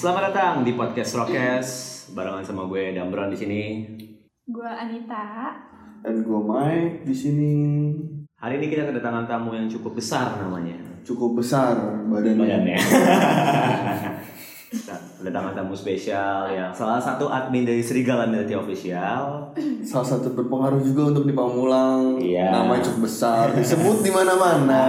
Selamat datang di podcast Rokes barengan sama gue Dambron di sini. Gua Anita. Dan gue Mike di sini Hari ini kita kedatangan tamu yang cukup besar namanya. cukup besar badannya. Badannya. Kedatangan tamu spesial yang salah satu admin dari Serigala Mility Official. Salah satu berpengaruh juga untuk di Pamulang. Iya. Namanya cukup besar, disebut di mana-mana.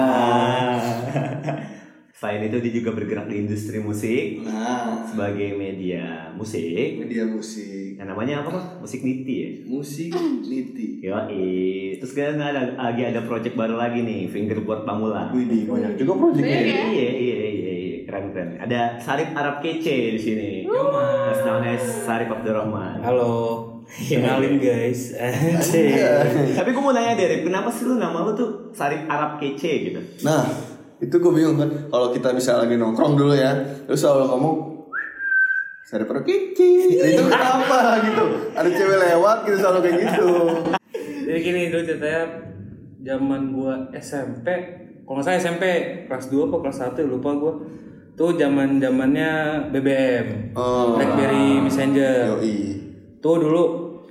Selain itu dia juga bergerak di industri musik Nah, sebagai media musik. media musik. Yang namanya apa Pak? Musik Niti ya? Musik niti. Yo, terus sekarang ada lagi ada project baru lagi nih, Fingerboard Pamulang. Widih, banyak juga. Banyak ya. ya? Iya, iya, iya, iya, keren keren. Ada Sarip Arab Kece di sini. Mas namanya Sarip Abdurrahman. Halo, kenalin guys. Tapi gue mau nanya deh, kenapa sih lu nama lu tuh Sarip Arab Kece gitu? Nah, itu gue bingung kan. Kalau kita bisa lagi nongkrong dulu ya, terus selalu ngomong Sari perut kiki. itu kenapa gitu? Ada cewek lewat gitu selalu kayak gitu. Jadi gini dulu ceritanya zaman gua SMP, kalau nggak salah SMP kelas 2 apa kelas 1 lupa gua. Tuh zaman zamannya BBM, Oh. BlackBerry Messenger. Yoi. Tuh dulu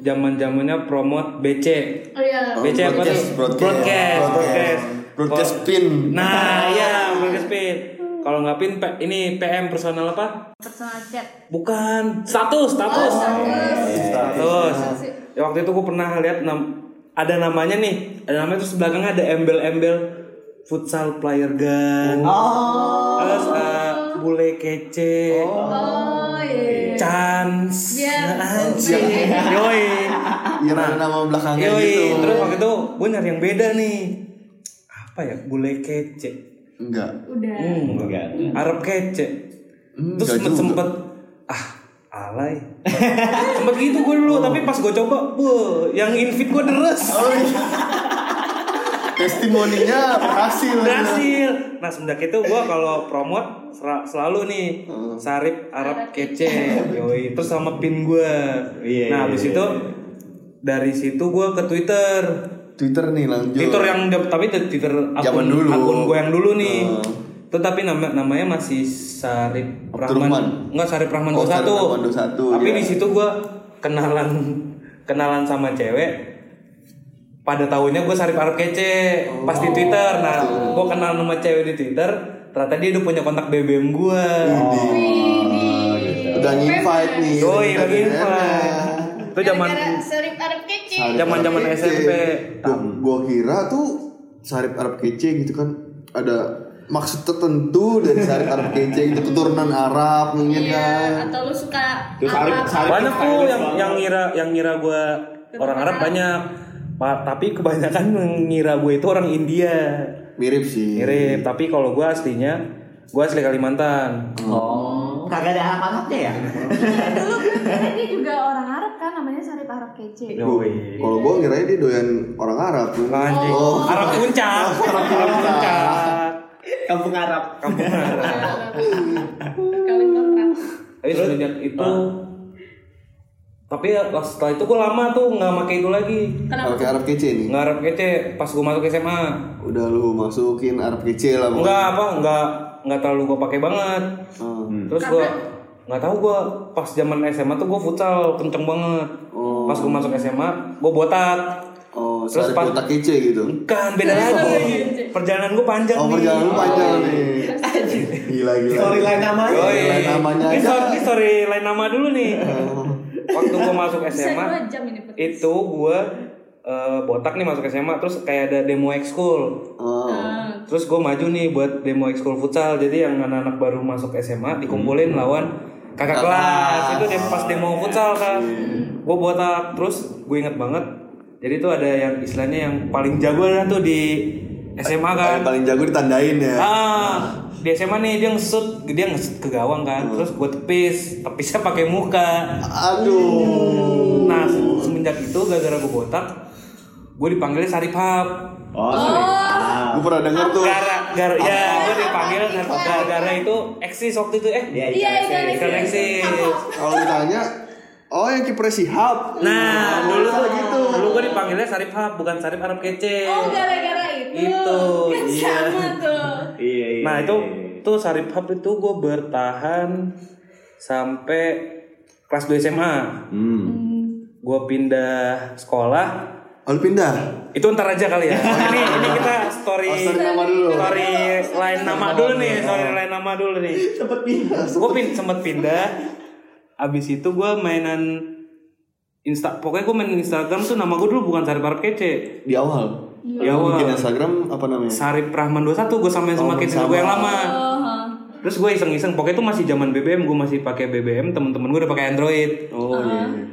zaman zamannya promote BC. Oh iya. Oh, BC apa broadcast, tuh? broadcast. broadcast, broadcast. Broadcast Kalau- pin. Nah, iya broadcast pin. Kalau nggak pin, ini PM personal apa? Personal chat. Bukan, status, status. Status. Ya, waktu itu gue pernah lihat nam ada namanya nih, ada namanya terus belakangnya ada embel-embel futsal player gun. Terus eh, bule kece. Oh iya. Chance. Iya. Anjir. Yoi. Iya nama belakangnya Yoi. gitu. Terus waktu itu gue nyari yang beda nih. Apa ya? Bule kece. Enggak. Udah. Hmm, Enggak. Arab kece. Hmm, Terus sempet, sempet ah alay. sempet gitu gue dulu, tapi pas gue coba, bu, yang invite gue deres. Oh, iya. Testimoninya berhasil. Berhasil. Nah semenjak itu gue kalau promote selalu nih Sarip Arab kece, yoi. Terus sama pin gue. Iya, Nah iya, habis iya, itu dari situ gue ke Twitter. Twitter nih lanjut. Twitter yang tapi Twitter akun Zaman dulu. akun gue yang dulu nih. Oh. Tetapi nama namanya masih Sarip. Rahman. Enggak Sarip Rahman Oh, 21. Sarip Rahman 21, Tapi iya. di situ gue kenalan kenalan sama cewek. Pada tahunnya gue Sarip Arab kece pas Oh. di Twitter. Nah, gue kenal sama cewek di Twitter. Ternyata dia udah punya kontak BBM gue. Udah invite nih. Yoi, udah lagi invite. invite. Itu zaman Serip Arab kece. zaman-zaman. SMP. Gua, gua kira tuh Sarip Arab kece gitu kan ada maksud tertentu dari Sarip Arab kece gitu keturunan Arab mungkin Iya. kan. Atau lu suka Sarip- Arab? Sarip- banyak tuh yang banget. yang ngira yang ngira gue orang Arab banyak Pa- tapi kebanyakan mengira gue itu orang India Mirip sih. mirip tapi kalau gue aslinya gue asli Kalimantan Oh, kagak ada Arab-Arabnya ya? Dulu gue kira dia juga orang Arab kan namanya Sarip Arab kece. Kalau gua ngirain dia doyan orang Arab. Anjing. Oh. Arab puncak Arab puncak Kampung Arab. kampung Arab Kawin kontrak. tapi semenjak itu tapi ya setelah itu gue lama tuh nggak pakai itu lagi Kenapa? Pakai Arab kece nih. nggak Arab kece pas gue masuk SMA Udah lu masukin Arab kece lah pokoknya. nggak apa nggak nggak terlalu gue pakai banget Oh. Terus gue nggak tahu gue pas zaman SMA tuh gue futsal kenceng banget. Oh. Pas gue masuk SMA gue botak. Oh, Terus pas- otak kece gitu. Bukan beda lagi. Perjalanan gue panjang Oh, nih. perjalanan lu panjang nih. Gila gila. Storyline namanya. Yoi. Storyline namanya Ini story, ini story lain nama dulu nih. Waktu gue masuk SMA itu gue eh, botak nih masuk SMA terus kayak ada demo ekskul. Oh. Ah. Terus gue maju nih buat demo ekskul futsal. Jadi yang anak-anak baru masuk SMA dikumpulin lawan kakak kelas. Itu dia pas demo futsal kan. Gue botak terus gue inget banget. Jadi itu ada yang istilahnya yang paling jago lah tuh di SMA kan. Paling, paling jago ditandain ya. Ah, di SMA nih dia ngesut, dia ngesut ke gawang kan. Terus gue tepis, tepisnya pakai muka. Aduh. Nah, se- semenjak itu gara-gara gue botak, gue dipanggilnya Saripap. Oh, sorry. Ah. Gue pernah denger tuh. Gara gara ya gue dipanggil gara-gara itu eksis waktu itu eh. Iya, Iya, itu Ikan eksis. Kalau ditanya, oh yang kiper Sihab. Nah, dulu tuh gitu. Dulu gue dipanggilnya Sarip Hap, bukan Sarip Arab Kece. Oh gara-gara itu. Itu, Kan iya. sama tuh. Iya, iya. Nah itu iya. tuh Sarip Hub itu gue bertahan sampai kelas 2 SMA. Hmm. Gue pindah sekolah. Oh, lu pindah? Itu ntar aja kali ya. ini ini kita story Oh, story nama dulu. story lain nama dulu nih, story lain nama dulu nih. Sempet pindah. Gue pin sempet pindah. Abis itu gue mainan Insta, pokoknya gue main Instagram tuh nama gue dulu bukan Sarip Arab Kece. Di awal. Di awal. Bikin Instagram apa namanya? Sarip Rahman 21 gue samain sama Oh, gue yang lama. Oh, huh. Terus gue iseng-iseng, pokoknya itu masih zaman BBM, gue masih pakai BBM, temen-temen gue udah pakai Android. Oh iya. iya.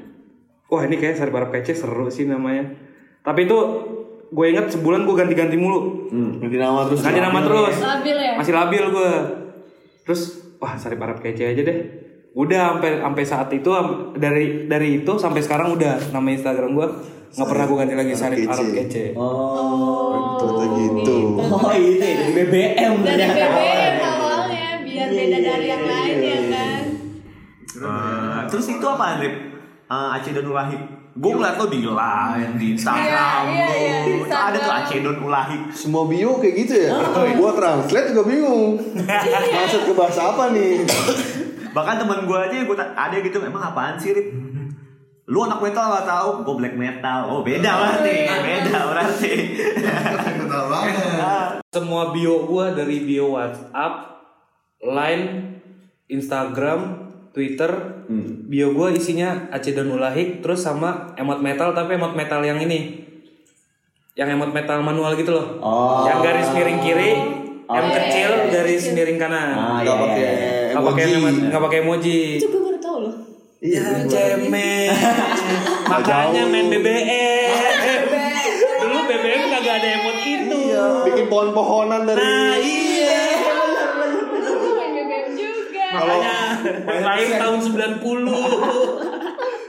Wah ini kayak Sarip Arab Kece seru sih namanya. Tapi itu gue inget sebulan gue ganti-ganti mulu. Hmm. Ganti nama terus. Ganti nama terus. Labil ya? Masih labil gue. Terus wah Sarip Arab Kece aja deh. Udah sampai sampai saat itu dari dari itu sampai sekarang udah nama Instagram gue nggak pernah gue ganti lagi Sarip Kece. Arab Kece. Oh. Ternyata gitu. Oh ini dari BBM Dari. BBM awalnya biar beda dari yang lain ya kan. Eh, terus itu apa Andrip? Eh, Aceh dan Ulahik. Gue ngeliat lo di lain di Instagram Iya, iya, iya, di lo. Itu ada tuh Instagram. Aceh dan Ulahik. Semua bio kayak gitu ya? Gua translate juga bingung. Maksud ke bahasa apa nih? Bahkan temen gue aja gue ada gitu emang apaan sih Rip? Lu anak metal gak tahu, gue black metal. Oh beda berarti, beda berarti. Kenal banget. Semua bio gue dari bio WhatsApp, Line, Instagram, Twitter, bio gue isinya Aceh dan Ulahik, terus sama emot metal tapi emot metal yang ini, yang emot metal manual gitu loh, Oh. yang garis miring kiri, M kecil, garis miring kanan, Ah, Gak iya, pakai iya. nggak pakai nggak pakai emoji. Itu gue baru tahu loh. Iya. Cemen, makanya main BBM. Dulu BBM kagak ada emot itu. Iya. Bikin pohon-pohonan dari. Nah iya. Makanya lahir tahun 90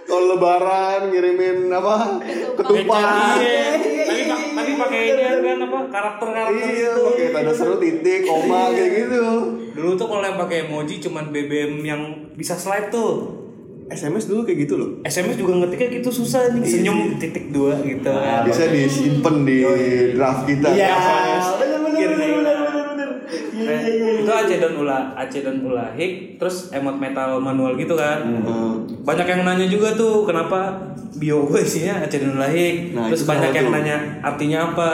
Kalau lebaran ngirimin apa? Ketupat. Iya. Tapi tapi pakai ini kan apa karakter-karakter Iya, itu. pakai tanda seru titik, koma kayak gitu. Dulu tuh kalau yang pakai emoji cuman BBM yang bisa slide tuh. SMS dulu kayak gitu loh. SMS juga ngetiknya gitu susah nih. Senyum titik dua gitu. Bisa disimpan di draft kita. Iya, SMS. Bener. Iya, Nah, iya, iya. itu Aceh dan Ula, Aceh dan Ulahik, terus emot metal manual gitu kan. Hmm. Banyak yang nanya juga tuh kenapa bio gue isinya Aceh dan Ulahik. Nah, terus itu banyak yang tuh? nanya artinya apa.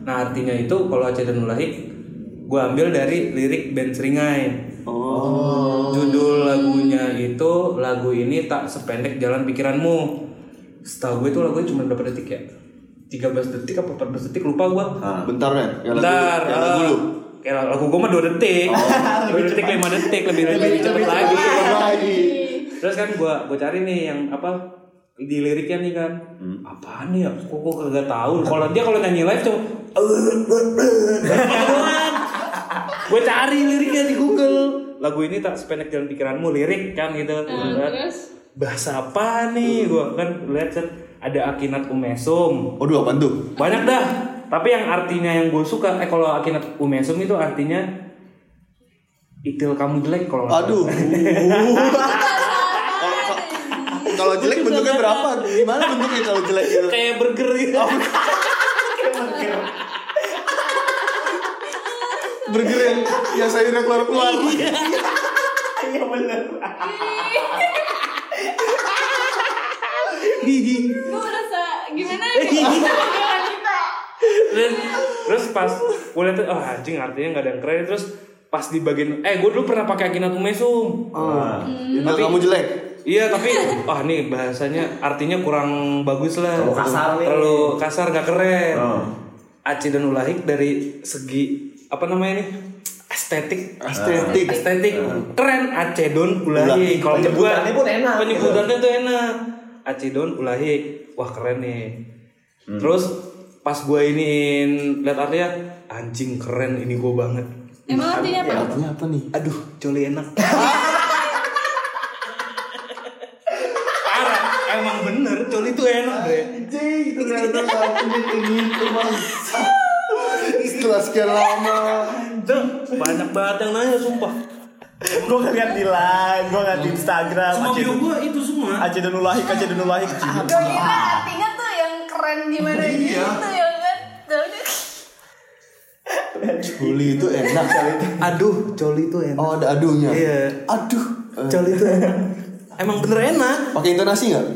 Nah artinya itu kalau Aceh dan Ulahik, gue ambil dari lirik band Seringai. Oh. Judul lagunya itu lagu ini tak sependek jalan pikiranmu. Setahu gue tuh lagunya cuma berapa detik ya? 13 detik apa 14 detik lupa gue. Bentar ya. Yang lagu- Bentar, yang lagu eh, lu. Kayak lagu gue mah 2 detik. 2 detik 5 detik lebih lebih cepet lagi. Cepet lagi. Terus kan gua gua cari nih yang apa di liriknya nih kan. Apaan nih ya? Kok gua kagak tahu. Kalau dia kalau nyanyi live tuh Gue cari liriknya di Google. Lagu ini tak sependek jalan pikiranmu lirik kan gitu. Terus Bahasa apa nih? Gua kan lihat kan ada Akinat Umesum. Waduh, apaan tuh? Banyak dah. Tapi yang artinya yang gue suka, eh kalau Akinat Umesum itu artinya itil kamu jelek kalau. Aduh. Kalau jelek bentuknya berapa? Gimana bentuknya kalau jelek gitu? kayak burger gitu. Burger yang yang sayurnya keluar-keluar. Iya bener. gue merasa gimana nih? Terus, terus pas gue liat tuh, oh anjing artinya nggak ada yang keren. Terus pas di bagian, eh gue dulu pernah pakai Akinat Umesum. Ah. Hmm. Bentuk kamu jelek. Iya tapi, wah nih bahasanya artinya kurang bagus lah. Terlalu kasar nih. Terlalu kasar nggak keren. Oh. Aceh dan Ulahik dari segi apa namanya nih estetik Estetik. estetik keren Aceh Don Ulahik kalau Penyebutannya pun enak. penyebutannya tuh enak Aceh Don Ulahik wah keren nih terus pas gua iniin lihat artinya anjing keren ini gua banget Emang artinya apa? Artinya apa nih? aduh coli enak parah emang bener coli tuh enak deh Anjing, ternyata artinya kayak gitu, Bang. Setelah sekian lama. Banyak banget yang nanya sumpah Gue ngeliat di line, gue ngeliat di Instagram. semua bio gua itu semua Aceh dan Ulahik, Aceh dan Ulahik. Gue kira artinya tuh yang keren gimana gitu ya Juli itu enak kali itu. aduh coli tuh enak Oh, ada aduhnya. Iya. Aduh. Cal itu enak. Emang bener enak. Pakai intonasi nggak?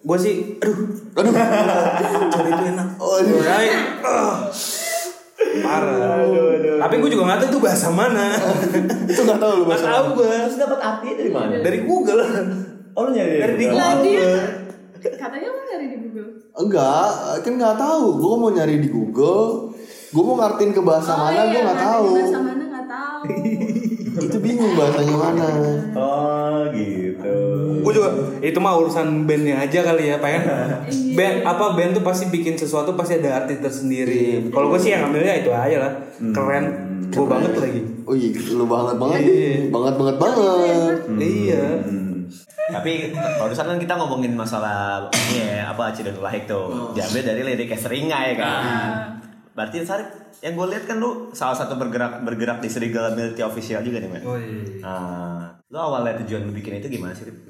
Gue sih, aduh, Aduh. cal itu enak. Oh, iya. Right. Ah. Parah. Tapi gue juga gak tahu itu bahasa mana. Itu nggak tahu lu Gak bahasa. tahu gue. Terus dapat artinya dari mana? Dari Google. Oh lu nyari Dari di Google? Lah Google. katanya lo nyari di Google. Enggak, kan nggak tahu. Gue mau nyari di Google. Gue mau ngartiin ke bahasa Oh, mana, iya, gue nggak tahu. Bahasa mana nggak tahu. Itu bingung bahasanya mana. Oh gitu. Gue juga itu mah urusan bandnya aja kali ya, pengen Iya. band apa band tuh pasti bikin sesuatu pasti ada arti tersendiri. Kalau gue sih yang ambilnya itu aja lah, keren, gue banget lagi. Oh iya, lu banget banget, Iya. banget banget banget. Iya. Hmm. Tapi barusan kan kita ngomongin masalah ini ya, apa Cidon Lahik tuh. Diambil dari liriknya Seringai kan. Berarti Sarip, yang gue lihat kan lu salah satu bergerak bergerak di Serigala Militi Official juga nih, men. Oh iya. Nah, lu awalnya tujuan lu bikin itu gimana sih? Rip?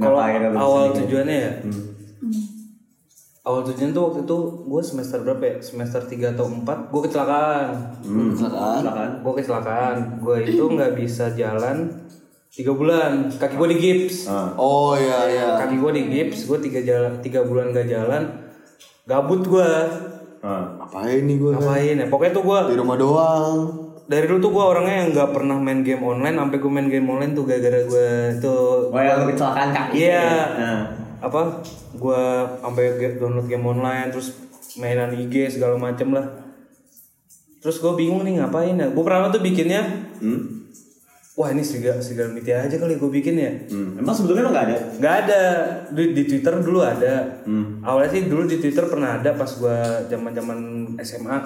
Kalau awal sendiri? tujuannya ya, awal tujuan tuh waktu itu gue semester berapa ya? Semester 3 atau 4 gue kecelakaan. Hmm. Silakan. Gue kecelakaan. Gue itu nggak bisa jalan tiga bulan. Kaki gue di gips. Ah. Oh iya iya. Kaki gue di gips. Gue tiga jalan tiga bulan gak jalan. Gabut gue. Ah. Ngapain nih gue? Ngapain ya? Pokoknya tuh gue Di rumah doang. dari dulu tuh gue orangnya yang nggak pernah main game online. Sampai gue main game online tuh gara-gara gue tuh. Oh yang lu kecelakaan kaki. Iya. Nah. Apa? Gue sampai download game online terus mainan IG segala macem lah. Terus gue bingung nih ngapain ya. Gue pertama tuh bikinnya, Hmm. Wah ini serigala serigala Mitia aja kali gue bikin ya. Hmm. Emang sebelumnya emang gak ada? Nggak ada di, di Twitter dulu ada. Hmm. Awalnya sih dulu di Twitter pernah ada pas gue zaman zaman SMA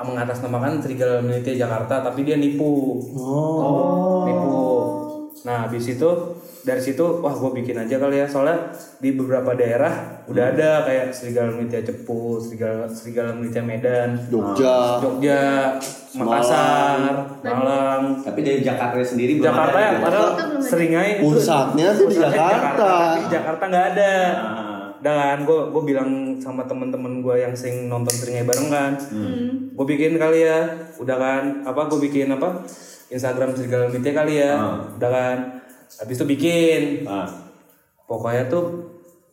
mengatasnamakan serigala Mitia Jakarta, tapi dia nipu. Oh. nipu. Nah, habis itu dari situ wah gue bikin aja kali ya soalnya di beberapa daerah udah ada kayak serigala Militia Cepu, serigala serigala Militia Medan, Jogja. Jogja, Makassar, Malang, Tapi dari Jakarta sendiri belum Jakarta ada ya gitu. padahal. Seringai itu- Pusatnya tuh di Jakarta. di Jakarta nggak ada. Ah. Dan gue gue bilang sama temen-temen gue yang sering nonton Seringai bareng kan, Hmm. gue bikin kali ya, udah kan, apa gue bikin apa Instagram serigala Militia kali ya, Ah. udah kan, habis itu bikin, Ah. pokoknya tuh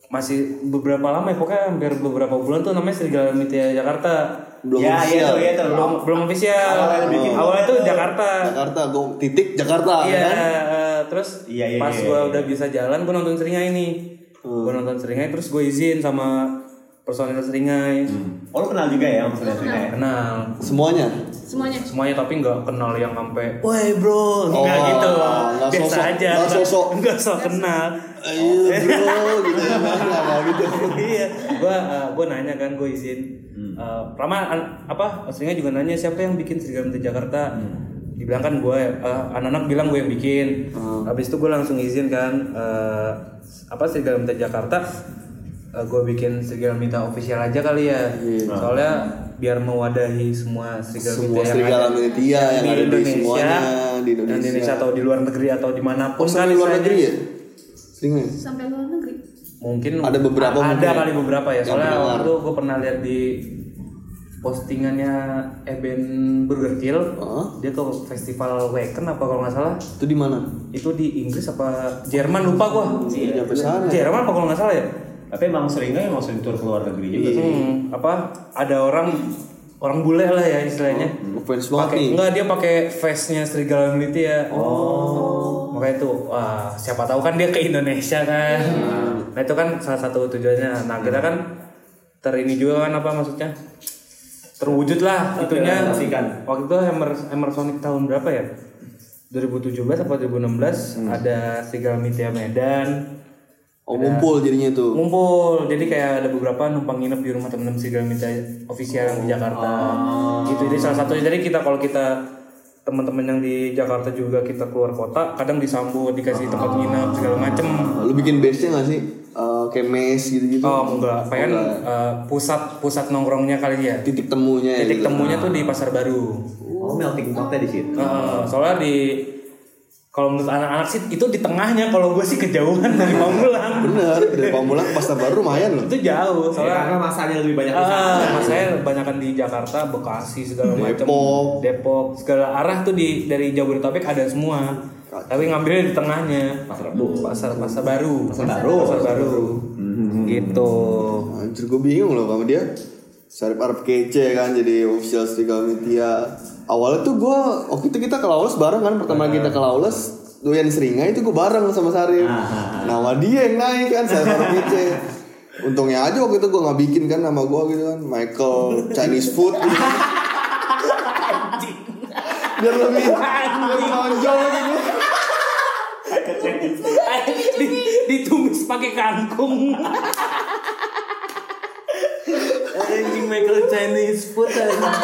masih beberapa lama ya, pokoknya hampir beberapa bulan tuh namanya serigala Militia Jakarta, Belum ya, official. Iya, tuh, iya, tuh. belum belum official, Awalnya bikin awalnya tuh Jakarta, Jakarta, gue titik Jakarta Iya, kan? eh, terus Iya, iya, pas iya, gue iya. udah bisa jalan, gue nonton Seringai nih. Gue nonton Seringai, terus gue izin sama personil Seringai. Oh lu kenal juga ya maksudnya Seringai? Kenal Semuanya. Semuanya. semuanya tapi nggak kenal yang sampai, woi bro, nggak Oh, gitu, nggak biasa sosok- aja, nggak sosok. nggak sok kenal. Iya bro, gitu ya. Nggak gitu. iya, gue gue nanya kan, gue izin. Eh, pertama an- apa, Seringai juga nanya siapa yang bikin Serigala Muda Jakarta. Dibilang kan gue, eh, anak-anak bilang gue yang bikin. Habis itu gue langsung izin kan, eh, apa Serigala Muda Jakarta. gue bikin Serigala Mita official aja kali ya, soalnya biar mewadahi semua Serigala Semua yang serigala ada militia yang ada di semuanya di dan di Indonesia. Indonesia atau di luar negeri atau di mana pun Oh, sampai luar istilahnya. negeri ya? Sampai luar negeri. mungkin Ada beberapa ada mungkin ya? kali beberapa ya Yang soalnya waktu itu gue pernah lihat di postingannya Eben Burger Kill Hah? dia ke festival Wacken apa kalau nggak salah Itu di mana? itu di Inggris apa Jerman lupa gua Iya. Jerman apa kalau nggak salah ya Tapi emang seringnya emang sering tur ke luar negeri juga sih. Hmm, apa ada orang orang bule lah ya istilahnya. Banget pakai nih. enggak dia pakai face-nya serigala Meliti ya. Oh. Makanya itu wah siapa tahu kan dia ke Indonesia kan. Nah itu kan salah satu tujuannya. Nah kita kan terini juga kan apa maksudnya? Terwujud lah itunya. waktu itu Hammer Hammer Sonic tahun berapa ya? 2017 apa 2016 ada serigala Mitia Medan Oh, ngumpul jadinya tuh. ngumpul jadi kayak ada beberapa numpang nginep di rumah temen-temen Serigala Minta official yang di Jakarta gitu jadi salah satunya jadi kita kalau kita teman-teman yang di Jakarta juga kita keluar kota kadang disambut dikasih tempat nginep segala macem Lu bikin base-nya gak sih? Eh, kayak mes gitu-gitu. oh enggak pengen eh, pusat pusat nongkrongnya kali ya Titik temunya ya. titik gitu. temunya tuh di pasar baru Oh, melting potnya di situ. Eh, soalnya di kalau menurut anak-anak sih itu di tengahnya kalau gue sih kejauhan dari Pamulang Bener, dari Pamulang ke Pasar Baru lumayan loh. itu jauh Ya, soalnya karena masanya lebih banyak di sana. Ah, mas saya kebanyakan di Jakarta, Bekasi segala macam, Depok. Depok, segala arah tuh di dari Jabodetabek ada semua. Tapi ngambilnya di tengahnya. Pasar Rebo. Pasar pasar baru. Pasar baru. Pasar baru. Gitu. Anjir gue bingung loh sama dia Sarip Arab kece kan jadi official Serigala Media. Awalnya tuh gue Waktu itu kita ke Lawless bareng kan Pertama kita ke Lawless Doyan seringai itu gue bareng sama Sarip. Nama dia yang naik kan Sarip Arab kece. Untungnya aja waktu itu gue gak bikin kan nama gue gitu kan Michael Chinese food gitu. Biar lebih Lebih nonjol gitu. Di, ditumis pakai kangkung. Michael Chinese food anjing.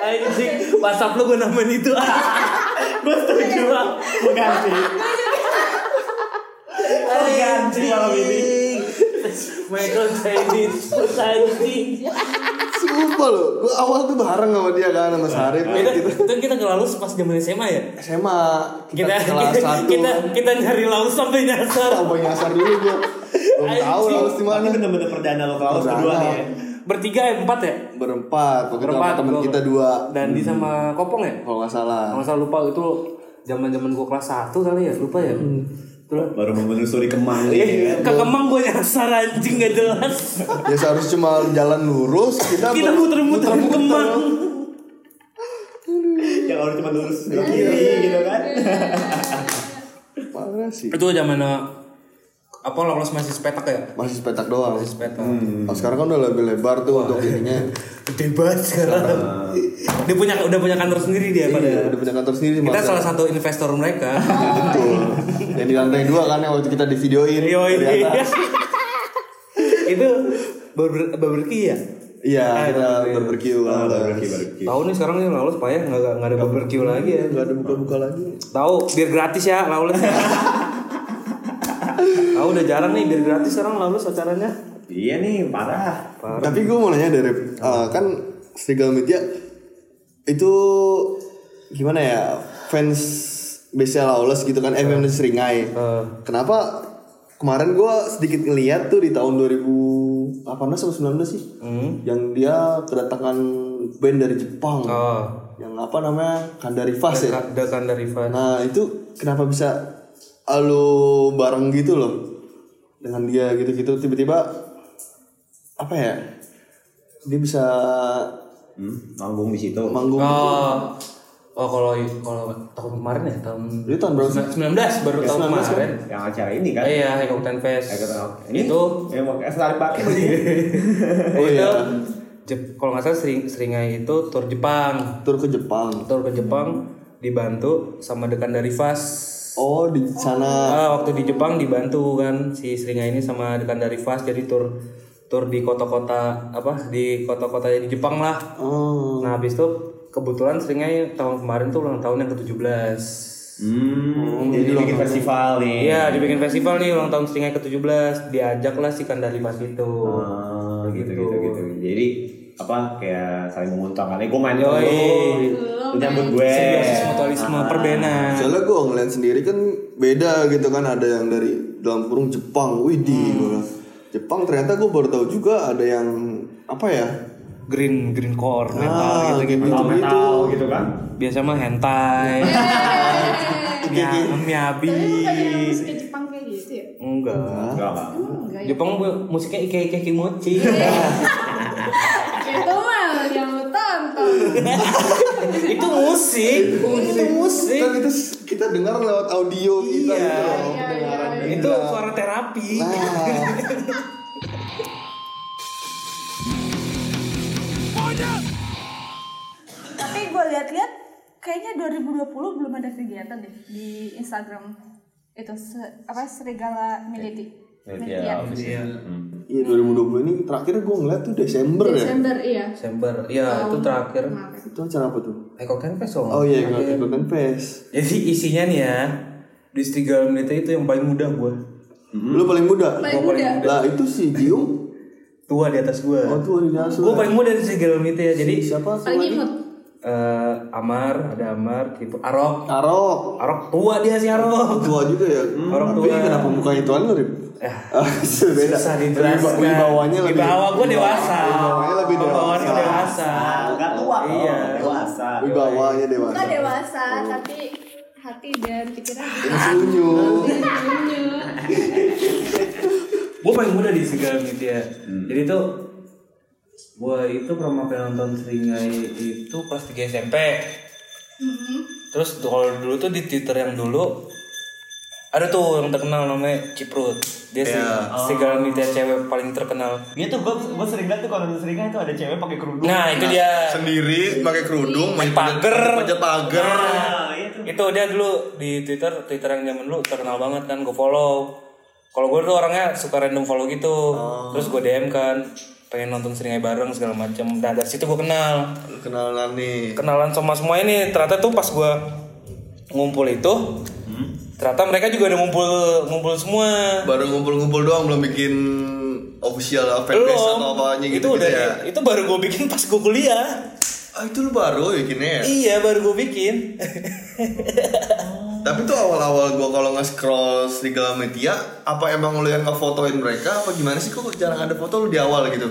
Anjing, WhatsApp lu gue namain itu. gue setuju lah. Gue ganti. Gue ganti malam ini. Michael Chinese food anjing. Sumpah loh Gue awal tuh bareng sama dia kan Sama Sarip Kita, gitu itu kita ke pas zaman SMA ya. SMA Kita kita, kelas kita, satu kita kita nyari laut sampai nyasar. sampai nyasar dulu gue belum tahu Anjing. lalu di mana Ini bener-bener perdana lo kalau Perdana. berdua nih ya. Bertiga ya empat ya. berempat waktu Berempat, gua- kita dua Dan di sama Kopong ya. kalau nggak salah Kalau nggak salah lupa itu zaman zaman gue kelas 1 kali ya lupa ya. Itulah. Baru menelusuri Kemang nih. ke Kemang gue nyasar anjing gak jelas. ya seharusnya cuma jalan lurus kita Kita muter-muter ke Kemang. Yang harus cuma lurus ke kiri gitu kan. parah sih Itu zaman eh, apa lolos masih sepetak ya? masih sepetak doang Masih sepetak. Oh, sekarang kan udah lebih lebar tuh untuk ininya Gede banget sekarang. dia punya udah punya kantor sendiri dia Iya, pada. udah punya kantor sendiri Kita salah satu investor mereka. betul yang di lantai dua kan yang waktu kita di videoin dari atas. itu ber barbecue ya? iya Ah, kita Barbecue, barbecue. Tahu nih sekarang nih Lawless payah nggak nggak ada barbecue lagi ya. nggak ada buka-buka lagi Tahu biar gratis ya Lawless. Tahu udah jarang nih biar gratis sekarang Lawless acaranya. Iya nih, parah. Tapi gue mau nanya dari eh, kan Serigala Media itu gimana ya fans biasa Lawless gitu kan, eh fans Seringai. Eh. Kenapa kemarin gue sedikit ngeliat tuh di tahun 2018 atau 19 sih, Hmm. yang dia kedatangan band dari Jepang, Oh. yang apa namanya Kandari Fast ya. Dekan dari Van. Nah itu kenapa bisa lu bareng gitu loh dengan dia gitu-gitu tiba-tiba apa ya dia bisa Hmm, manggung di situ. manggung Oh. Oh kalau kalau tahun kemarin ya tahun Itu tahun berapa sih? 19 baru tahun 19 kan? kemarin. Yang acara ini kan. Iya, Hekok Ten Fest. Ini itu yang mau es tarik pakai Oh itu iya. Jep- kalau nggak salah sering seringai itu tur Jepang. tur ke Jepang Tur ke Jepang dibantu sama dekan dari Fast. Oh di sana Ah, waktu di Jepang dibantu kan si Seringai ini sama dekan dari Fast jadi tur tur di kota-kota apa di kota-kota di Jepang lah. oh Nah habis itu kebetulan Seringai tahun kemarin tuh ulang tahun yang ke-17. Hmm, jadi bikin festival nih. Iya dibikin festival nih ulang tahun Seringai ke-17 diajak lah si Kandari Fast itu. Oh, gitu, gitu, gitu. Jadi apa kayak saling menguntungkan. Eh, gue main Yoi. dulu. Lu nyambut gue. Simbiosis mutualisme perbenan. soalnya gue ngeliat sendiri kan beda gitu kan ada yang dari dalam kurung Jepang widih gua bilang. Jepang ternyata gue baru tahu juga ada yang apa ya Green green core metal Ah, gitu gitu. Metal, metal gitu kan. Biasa mah hentai. Ya, miabi. Jepang kayak gitu ya? Enggak. Enggak, enggak. Ya. Jepang musiknya ike ike kimochi. Itu mah yang lu tonton. itu musik, itu musik. kan itu kita dengar lewat audio kita Iya. gitu loh, Iya, iya, kita. Itu suara terapi. Nah, Tapi gue lihat-lihat kayaknya 2020 belum ada kegiatan deh di Instagram itu se- apa Serigala Militi. Media Iya. Iya 2020 ini terakhir gue ngeliat tuh Desember ya. Desember iya. Desember. Iya, itu terakhir. Kemarin. Itu acara apa tuh? Eko Campus dong. Oh iya, ikutan PES. Jadi isinya nih ya, di Serigala Militer itu yang paling muda gue. Lu paling muda? Paling Gua paling muda. Lah itu si Giung. Tua di atas gue. Oh tuh di Nasu. Gue paling muda di Serigala Militer ya. Jadi siapa? Paling imut. Eh, Amar, ada Amar, gitu. Arok. Arok. Arok tua dia si Arok. Tua juga ya. Orang Tapi tua. kenapa mukanya tuan lu, Rip? Eh, Ah, beda. susah dijelaskan. Wibawanya lebih. Di bawah gue dewasa. Wibawanya lebih dewasa. gue dewasa. Enggak tua kok, Iya. dewasa. Wibawanya dewasa. Enggak dewasa tapi hati dan pikiran. Masih unyu. Unyu. gue paling muda di segala media jadi tuh gue itu pertama kali nonton Seringai itu pas 3 SMP terus tuh kalau dulu tuh di Twitter yang dulu ada tuh yang terkenal namanya Ciprut. Dia sih segala media cewek paling terkenal. Iya tuh gue gue sering liat tuh kalau nonton seringai tuh ada cewek pakai kerudung. nah itu dia. Sendiri pakai kerudung, main pagar. Panjat pagar. Nah, iya tuh. itu dia dulu di Twitter Twitter yang zaman dulu terkenal banget kan gue follow. Kalau gue tuh orangnya suka random follow gitu. Terus gue DM kan pengen nonton seringai bareng segala macam nah dari situ gue kenal. Kenalan nih. kenalan sama semua ini. Ternyata tuh pas gue ngumpul itu ternyata mereka juga ada ngumpul ngumpul semua. Baru ngumpul-ngumpul doang belum bikin official fanbase atau apanya itu gitu, udah ya. itu baru gue bikin pas gue kuliah. Ah itu lu baru bikinnya ya? iya baru gue bikin Tapi tuh awal-awal gua kalau nge-scroll Serigala Media Apa emang lu yang ngefotoin mereka Apa gimana sih? Kok jarang ada foto lu di awal gitu?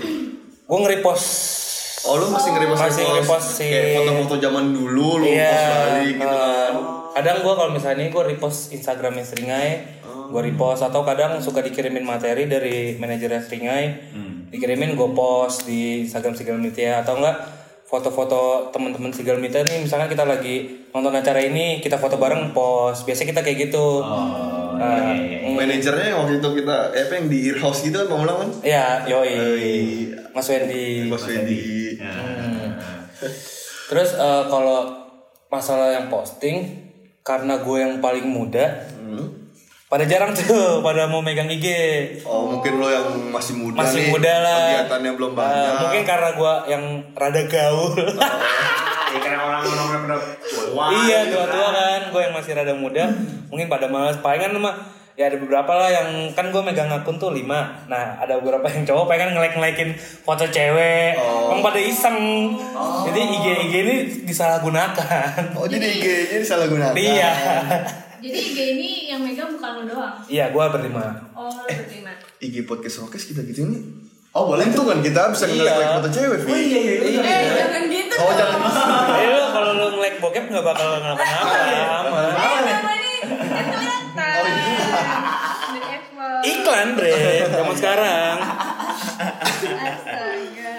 Gue nge-repost. Oh lu masih nge-repost Masih nge-repost sih. Kayak foto-foto zaman dulu lu post balik gitu kan. Kadang gue kalau misalnya gue repost Instagramnya Seringai gue repost. Atau kadang suka dikirimin materi dari manajernya Seringai dikirimin gue post di Instagram Media. Atau enggak foto-foto teman-teman Sigal Media nih misalkan kita lagi nonton acara ini kita foto bareng post biasanya kita kayak gitu. Nah, mm, Manajernya yang waktu itu kita eh, apa yang di earhouse gitu kan Pamulang kan ya yoi. Mas Wendy. Mas Wendy. Terus eh, kalau masalah yang posting karena gue yang paling muda, pada jarang tuh pada mau megang IG. Oh mungkin lo yang masih muda Masih nih muda lah. Kegiatannya belum Eh, banyak mungkin karena gue yang rada gaul. Iya karena orang-orang pada tua. iya gitu tua-tua kan, gue yang masih rada muda, mungkin pada malas. Palingan mah ya ada beberapa lah yang kan gue megang akun tuh lima. Nah ada beberapa yang cowok pengen ngelike ngelekin foto cewek, emang pada iseng. Jadi IG IG ini disalahgunakan. Oh jadi IG-nya disalahgunakan Iya. Jadi IG ini yang megang bukan lo doang. Iya, gue berlima. Oh, lo berlima. IG podcast Rokes kita gitu nih Oh boleh tuh kan kita bisa Iya. nge-like foto cewek Vi Eh, jangan gitu. Oh jangan Eh lu kalau lu nge-like bokep nggak bakal kenapa-napa aman. Eh. Di Apple. Iklan bre, zaman sekarang. Astaga.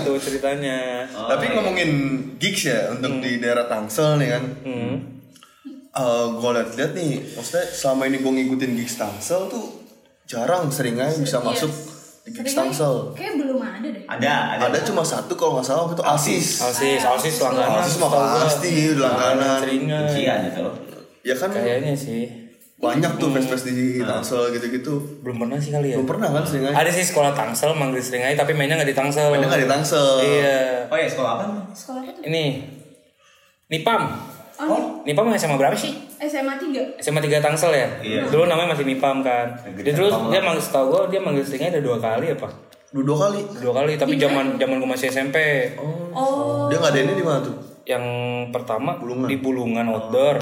Itu ceritanya. Tapi ngomongin gigs ya untuk di daerah Tangsel nih kan. Hmm. Eh gue liat-liat nih, maksudnya selama ini gue ngikutin gigs Tangsel tuh jarang seringai bisa masuk di gigs Tangsel. Kayak belum ada deh. Ada, ada. Ada cuma satu kalau nggak salah waktu itu Asis. Alsis, alsis langganan. Alsis mah pasti langganan. Seringai. Ujian itu. Ya kan Kayaknya sih. banyak tuh fest-fest di Tangsel gitu-gitu. Belum pernah sih kali ya. Belum pernah kan seringai? Ada sih sekolah Tangsel manggil Seringai tapi mainnya nggak di Tangsel. Mainnya nggak di Tangsel. Iya. Oh ya sekolah apa? Sekolah apa tuh? Ini Nipam. Oh, Nipam SMA berapa sih? SMA 3. SMA 3 Tangsel ya? Iya. Dulu namanya masih Nipam kan. Dia dulu dia manggil setahu gua dia manggil Seringai ada dua kali apa? Dua, dua kali. Dua kali tapi zaman zaman gua masih SMP. Oh. Dia nggak ada ini di mana tuh? Yang pertama di Bulungan outdoor.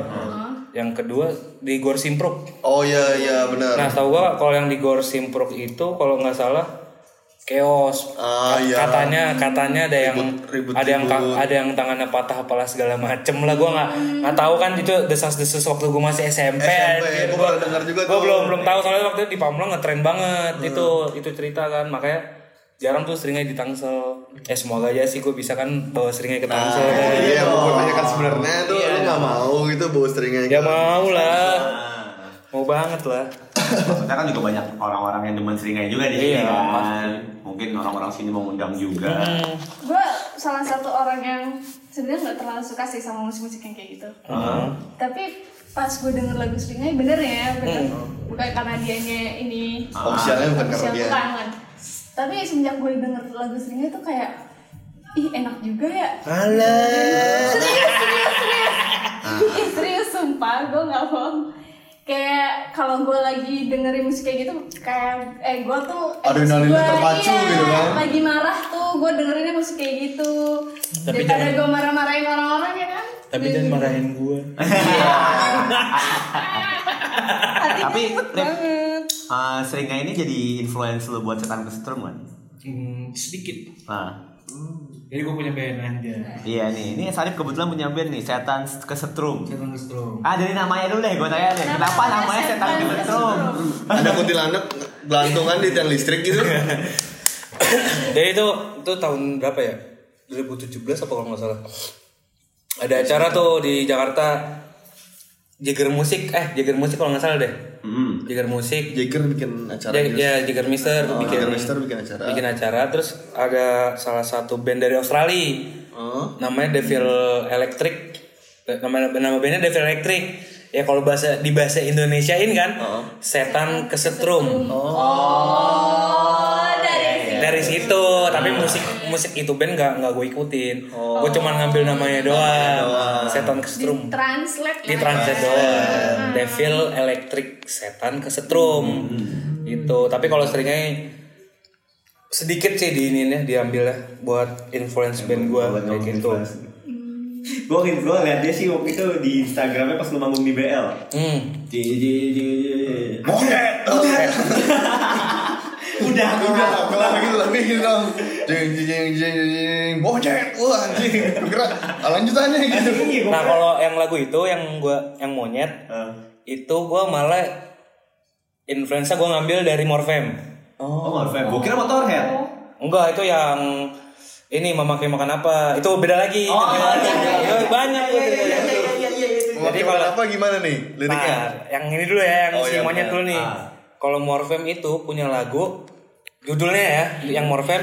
Yang kedua di Gor Simpruk. Oh iya iya benar. Nah, tahu gua kalau yang di Gor Simpruk itu kalau nggak salah chaos. Ah, iya. Katanya katanya ada yang Ribut- ada yang ribut-ribut. ada yang tangannya patah apalah segala macem lah gua nggak nggak tahu kan itu desas-desus waktu gua masih SMP. SMP, dengar juga Gua tuh. belum belum tahu soalnya waktu itu di Pamulang ngetren banget itu itu cerita kan makanya jarang tuh seringnya di Tangsel. Eh semoga aja sih gua bisa kan bawa seringnya ke Tangsel. Nah, kan. iya yang mau kan sebenarnya tuh Iya. lu nggak mau gitu bawa stringnya Ya mau lah. Mau banget lah. Maksudnya kan juga banyak orang-orang yang demen seringai juga di sini Iya, kan. Mungkin orang-orang sini mau undang juga. Gue salah satu orang yang sebenarnya nggak terlalu suka sih sama musik-musik yang kayak gitu. Tapi pas gue denger lagu Seringai bener ya, bener. Bukan karena dianya ini Officialnya bukan karena dia. bukan, bukan. Tapi semenjak gue denger lagu Seringai tuh kayak ih enak juga ya. Alah. Serius, serius, serius. Ih, serius sumpah, gue nggak bohong. Kayak kalau gue lagi dengerin musik kayak gitu, kayak eh gue tuh Adrenalinnya terpacu iya, gitu kan. Lagi marah tuh, gue dengerinnya musik kayak gitu. Tapi Daripada jangan- gue marah-marahin orang-orang ya kan. Tapi jangan marahin gua. Hati Tapi, Rip. Ah, seringai ini jadi influence lo buat setan kesetrum kan? Hmm, sedikit. Nah, Jadi gue punya band aja. Iya nih, ini Sarip kebetulan punya band nih, Setan Kesetrum. Setan Kesetrum. Ah dari namanya dulu deh, gue tanya deh, kenapa namanya Setan Kesetrum? Ada kuntilanak gelantungan di tiang listrik gitu. Jadi itu itu tahun berapa ya? 2017 apa kalau nggak salah. Ada acara tuh di Jakarta Jager Musik, eh Jager Musik kalau nggak salah deh. Hmm. Jager Musik. Jager bikin acara Ja- ya Jager Mister Oh, bikin Jager Mister bikin acara. bikin acara terus ada salah satu band dari Australia Oh. namanya Devil Electric nama nama bandnya Devil Electric ya kalau bahasa di bahasa Indonesiain kan Oh. setan kesetrum Oh, dari situ. dari situ tapi musik musik itu band nggak nggak gue ikutin. Gue cuma ngambil namanya doang. setan kesetrum Translate di lah. translate doang. Devil Electric setan kesetrum itu tapi kalau seringnya sedikit sih di ini nih diambil ya buat influence band gue kayak gitu. Gue gue liat dia sih waktu itu di Instagramnya pas lu manggung di BL. hmm. Ji ji ji. Monget. Udah, Udah, kelar gitu lagi gitu dong. Jeng jeng jeng jeng jeng. Monget. Wah, anjing. Gerak. Lanjutannya gitu. nah kalau yang lagu itu yang gua yang monyet Eh. itu gue malah influenza gue ngambil dari Morfem Oh, Morfem. Gue kira Motorhead. enggak itu yang ini memakai makan apa itu beda lagi Oh, lagi. iya, iya, Itu banyak iya, gitu. iya, iya, iya, iya, iya, itu. Jadi kalau- apa gimana nih liriknya? Nah, yang ini dulu ya, yang Oh, si iya, monyet dulu nih. Ah. Kalau Morfem itu punya lagu, judulnya ya, yang Morfem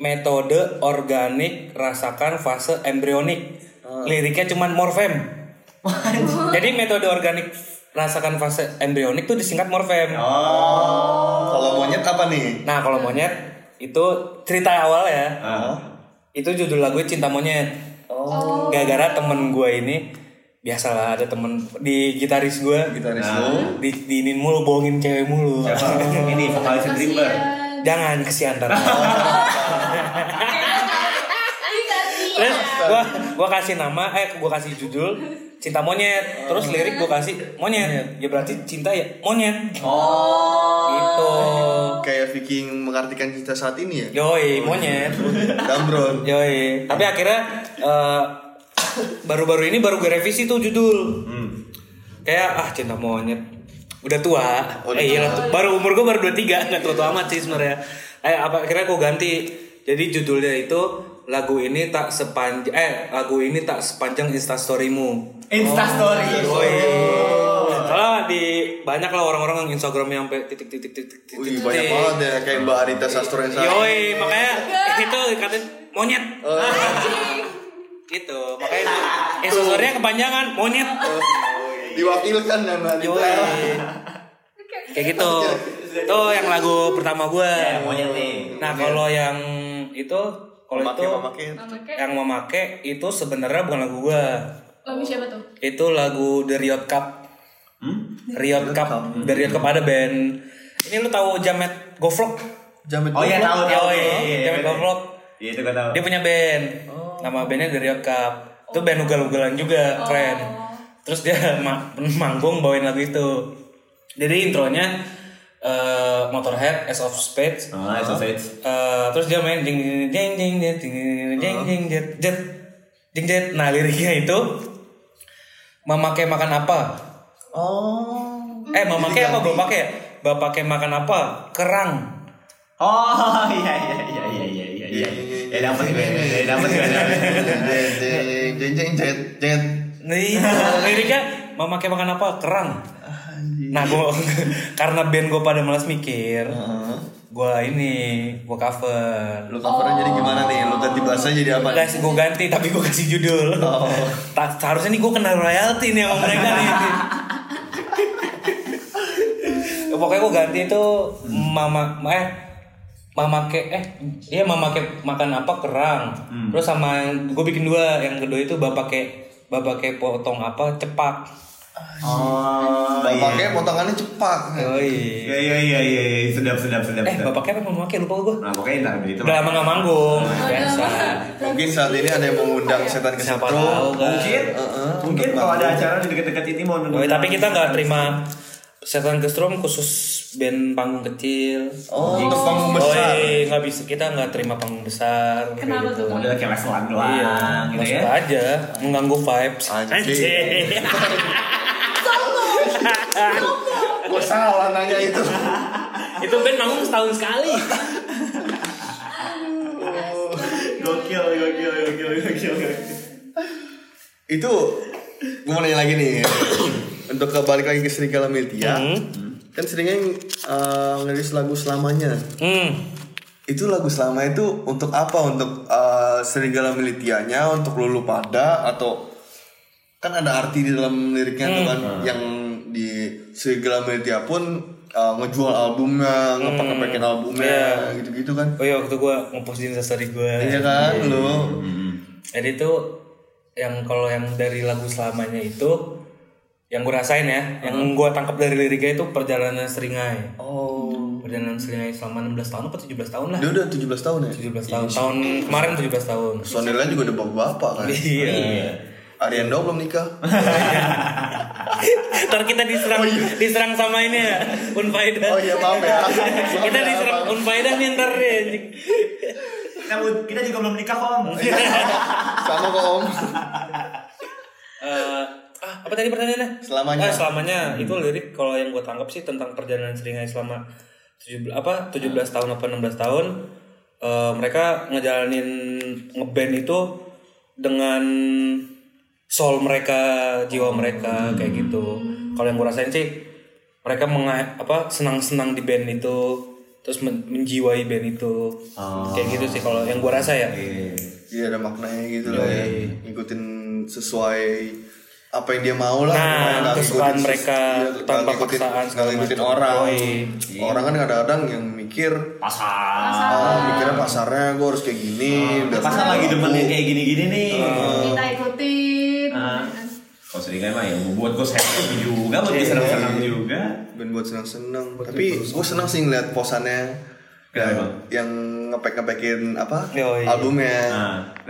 metode organik rasakan fase embrionik. Ah. Liriknya cuman Morfem. Jadi metode organik rasakan fase embrionik tuh disingkat Morfem. Oh. Kalau monyet apa nih? Nah, kalau monyet itu cerita awal ya. Ah. Itu judul lagu Cinta Monyet. Oh. Gara-gara temen gue ini biasalah ada temen di gitaris gue Gitaris Nah. lu. di diinin mulu bohongin cewek mulu Siapa? Ini vokalis Dreamer. Jangan kesian ntar terus gua gua kasih nama eh gua kasih judul cinta monyet terus lirik gua kasih monyet ya berarti cinta ya monyet Oh. gitu Kayak Viking mengartikan cinta saat ini ya. yoi monyet Dambron. yoi tapi akhirnya eh, baru-baru ini baru gue revisi tuh judul Hmm. kayak ah cinta monyet udah tua Oh, eh iya tuh. baru umur gue baru 23 nggak tua tua amat sih sebenarnya eh apa akhirnya gue ganti jadi judulnya itu lagu ini tak sepanjang eh lagu ini tak sepanjang instastorymu Insta story. Woi. Soalnya di banyak lah orang-orang yang Instagram yang sampai titik titik titik titik. Wih, banyak banget ya kayak Mbak Arita Sastro yang. Yoi, makanya itu dikatain monyet. Oh. Gitu, makanya instastorynya kepanjangan monyet. Diwakilkan dan Mbak Arita. Yoi. Kayak gitu. Tuh yang lagu pertama gue. Ya, monyet nih. Nah kalau yang itu kalau itu memakai. Yang memakai itu sebenarnya bukan lagu gue. lagu siapa tuh? Itu lagu The Riot Cup. Hmm? Riot Cup. The Riot Cup ada band. Ini lu tahu Jamet Govlok? Jamet Oh iya tahu tahu. Iya, iya, Jamet iya. Govlok. Iya itu gue tahu. Dia punya band. Nama bandnya The Riot Cup. Itu band ugal-ugalan juga, keren. Terus dia ma- manggung bawain lagu itu. Jadi intronya eh, Motorhead, Ace of Spades. Oh, itu Fates. Eh, terus dia main jing jing jing jing jing jing jing jing jing jet jet jing jet. Nah liriknya itu memakai makan apa? Oh. Eh memakai apa bapak ya? Bapak makan apa? Kerang. Oh iya iya iya iya iya iya iya. Ya dapat gue. Ya dapat gue. Jeng jeng jeng jet jet. Nih liriknya memakai makan apa? Kerang. Nah gua karena band gue pada malas mikir, Heeh. gue ini gue cover. Lu covernya jadi gimana nih? Lu ganti bahasa jadi apa? Guys, gue ganti tapi gue kasih judul. Oh. Ta- seharusnya nih gue kena royalti nih sama mereka nih. Pokoknya gue ganti itu mama eh mama ke eh iya mama ke makan apa kerang. Terus sama gue bikin dua yang kedua itu bapak ke bapak ke potong apa cepak. Oh iya. Pakai potongannya cepak. Yoi. Iya iya iya iya iya. sedap sedap sedap. Eh sedap. bapak ke apa mama ke lupa gue. Nah pokoknya ntar begitu. Udah lama gak manggung biasa. Mungkin saat ini ada yang mengundang setan ke tahu kan. Mungkin mungkin kalau ada acara di dekat-dekat ini mau Yoi, tapi kita nggak terima setan ke khusus band panggung kecil. Oh, untuk panggung besar. Oh, nggak bisa kita nggak terima panggung besar. Kenapa gitu. tuh? Model kayak levelan doang Iya, gitu masuk ya. aja mengganggu vibes. Anjing. Gue salah nanya itu. Itu band manggung setahun sekali. Gokil, gokil, gokil, gokil. Itu gue mau nanya lagi nih. Untuk kebalik lagi ke Serigala Miltia. Kan seringnya uh, ngerilis lagu selamanya. Hmm. Itu lagu selama itu untuk apa? Untuk uh, Serigala Militianya, untuk lulu pada atau kan ada arti di dalam liriknya tuh kan yang di Serigala Militia pun uh, ngejual albumnya, ngepak-ngepakin albumnya, gitu-gitu kan. Oh iya waktu gua ngepost di instastory gua. Iya kan, lu. Jadi itu yang kalau yang dari lagu selamanya itu yang gue rasain ya, yang gue tangkap dari liriknya itu perjalanan seringai. Oh. Perjalanan seringai selama 16 tahun apa 17 tahun lah. Dia udah 17 tahun ya? 17 tahun. Tahun kemarin 17 tahun. Personilnya juga udah bapak-bapak kan. Iya. Ariando belum nikah. Ntar kita diserang diserang sama ini ya, Unfaida. Oh iya maaf ya. kita diserang Unfaida nih ntar ya. anjing. Kita, kita juga belum nikah om. Sama kok Om. Eh, ah, apa tadi pertanyaannya? Selamanya. Ah, selamanya itu lirik kalau yang gue tangkap sih tentang perjalanan seringai selama 17 apa 17 tahun apa 16 tahun Eh, mereka ngejalanin ngeband itu dengan soul mereka, jiwa mereka kayak gitu. Kalau yang gue rasain sih mereka menga apa senang-senang di band itu terus men- menjiwai band itu kayak gitu sih kalau yang gue rasa ya Iya ada maknanya gitu lah ya. Ngikutin sesuai apa yang dia mau lah. Nah, kesukaan mereka iya, tanpa ngikutin, paksaan nggak segala ngikutin macam. orang. Yoi. Orang kan kadang-kadang yang mikir Pasar. ah, mikirnya pasarnya gue harus kayak gini. biar Pasar lagi demen yang kayak gini-gini nih. kita ikutin Ah. Kalau seringai mah ya buat gue happy juga, buat gue senang-senang juga. band buat senang-senang. Tapi gue senang sih ngeliat posannya. Kenapa, yang, Bang? yang ngepek-ngepekin apa Yoi. albumnya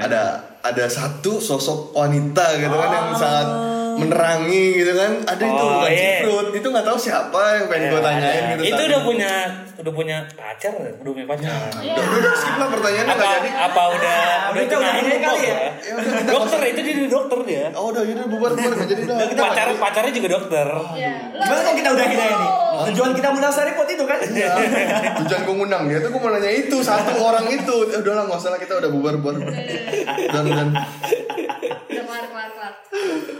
ada ada satu sosok wanita gitu kan yang sangat menerangi gitu kan. Ada itu Oh, bukan iya. Ciprut itu nggak tahu siapa yang pengen gue tanyain gitu itu tadi. udah punya udah punya pacar udah punya pacar. Udah udah, udah skip lah pertanyaannya apa nggak jadi. apa udah udah Itu udah tunangan ini kali ya? Ya? Udah, kita dokter itu dia dokter dia. Oh udah udah bubar bubar nggak jadi udah kita pacar pacarnya juga dokter. Ya Gimana kalau kita udah kita ini? Tujuan kita undang Saripot itu kan? Tujuan gue ngundang dia tuh gue mau nanya itu satu orang itu. Eh, udah lah nggak usah lah kita udah bubar bubar. Dan dan. udah kelar kelar kelar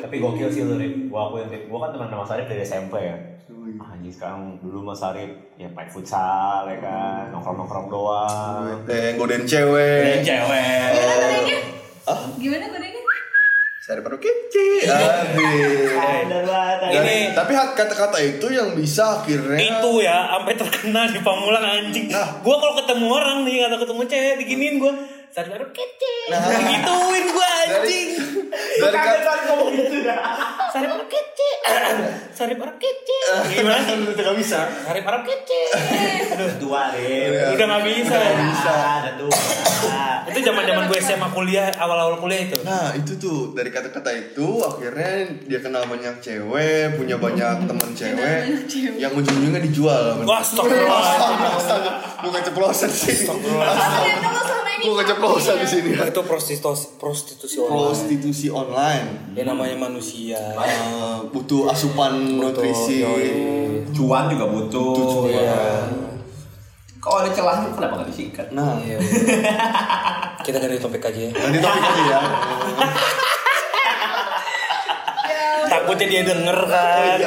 Tapi gokil sih lu, Rip. Gua akuin, Rip. Gua kan teman sama Sarip dari SMP ya. Ah, Anjing sekarang dulu Mas Sarip ya main futsal ya kan, nongkrong-nongkrong doang. eh godain cewek Cewek. gimana kodenya ah gimana kodenya saya baru kece. Dan- Ini- tapi kata-kata itu yang bisa akhirnya itu ya sampai terkenal di Pamulang anjing gua kalau ketemu orang nih atau ketemu cewek diginiin gua sadar baru kece. Gituin gua anjing. dari kata ngomong gitu dah. Sari baru kece. Sari baru kece. Gimana itu nggak bisa? Sari baru kece. Udah tua, Rip. udah nggak bisa Bisa, udah tua. itu zaman zaman gue SMA kuliah awal-awal kuliah itu. Nah itu tuh dari kata-kata itu akhirnya dia kenal banyak cewek, punya banyak teman cewek, yang ujung-ujungnya dijual. Wah, astaga. Bukan ceplosan sih. kalian dulu selama Bukan ceplosan di sini. itu prostitusi prostitusi online Prostitusi online. ya namanya manusia Eh, butuh asupan nutrisi. Cuan juga butuh. Iya. Kalau ada celah kenapa nggak disikat? Nah, Iya. kita ganti topik aja ya nanti topik aja ya. takutnya dia denger kan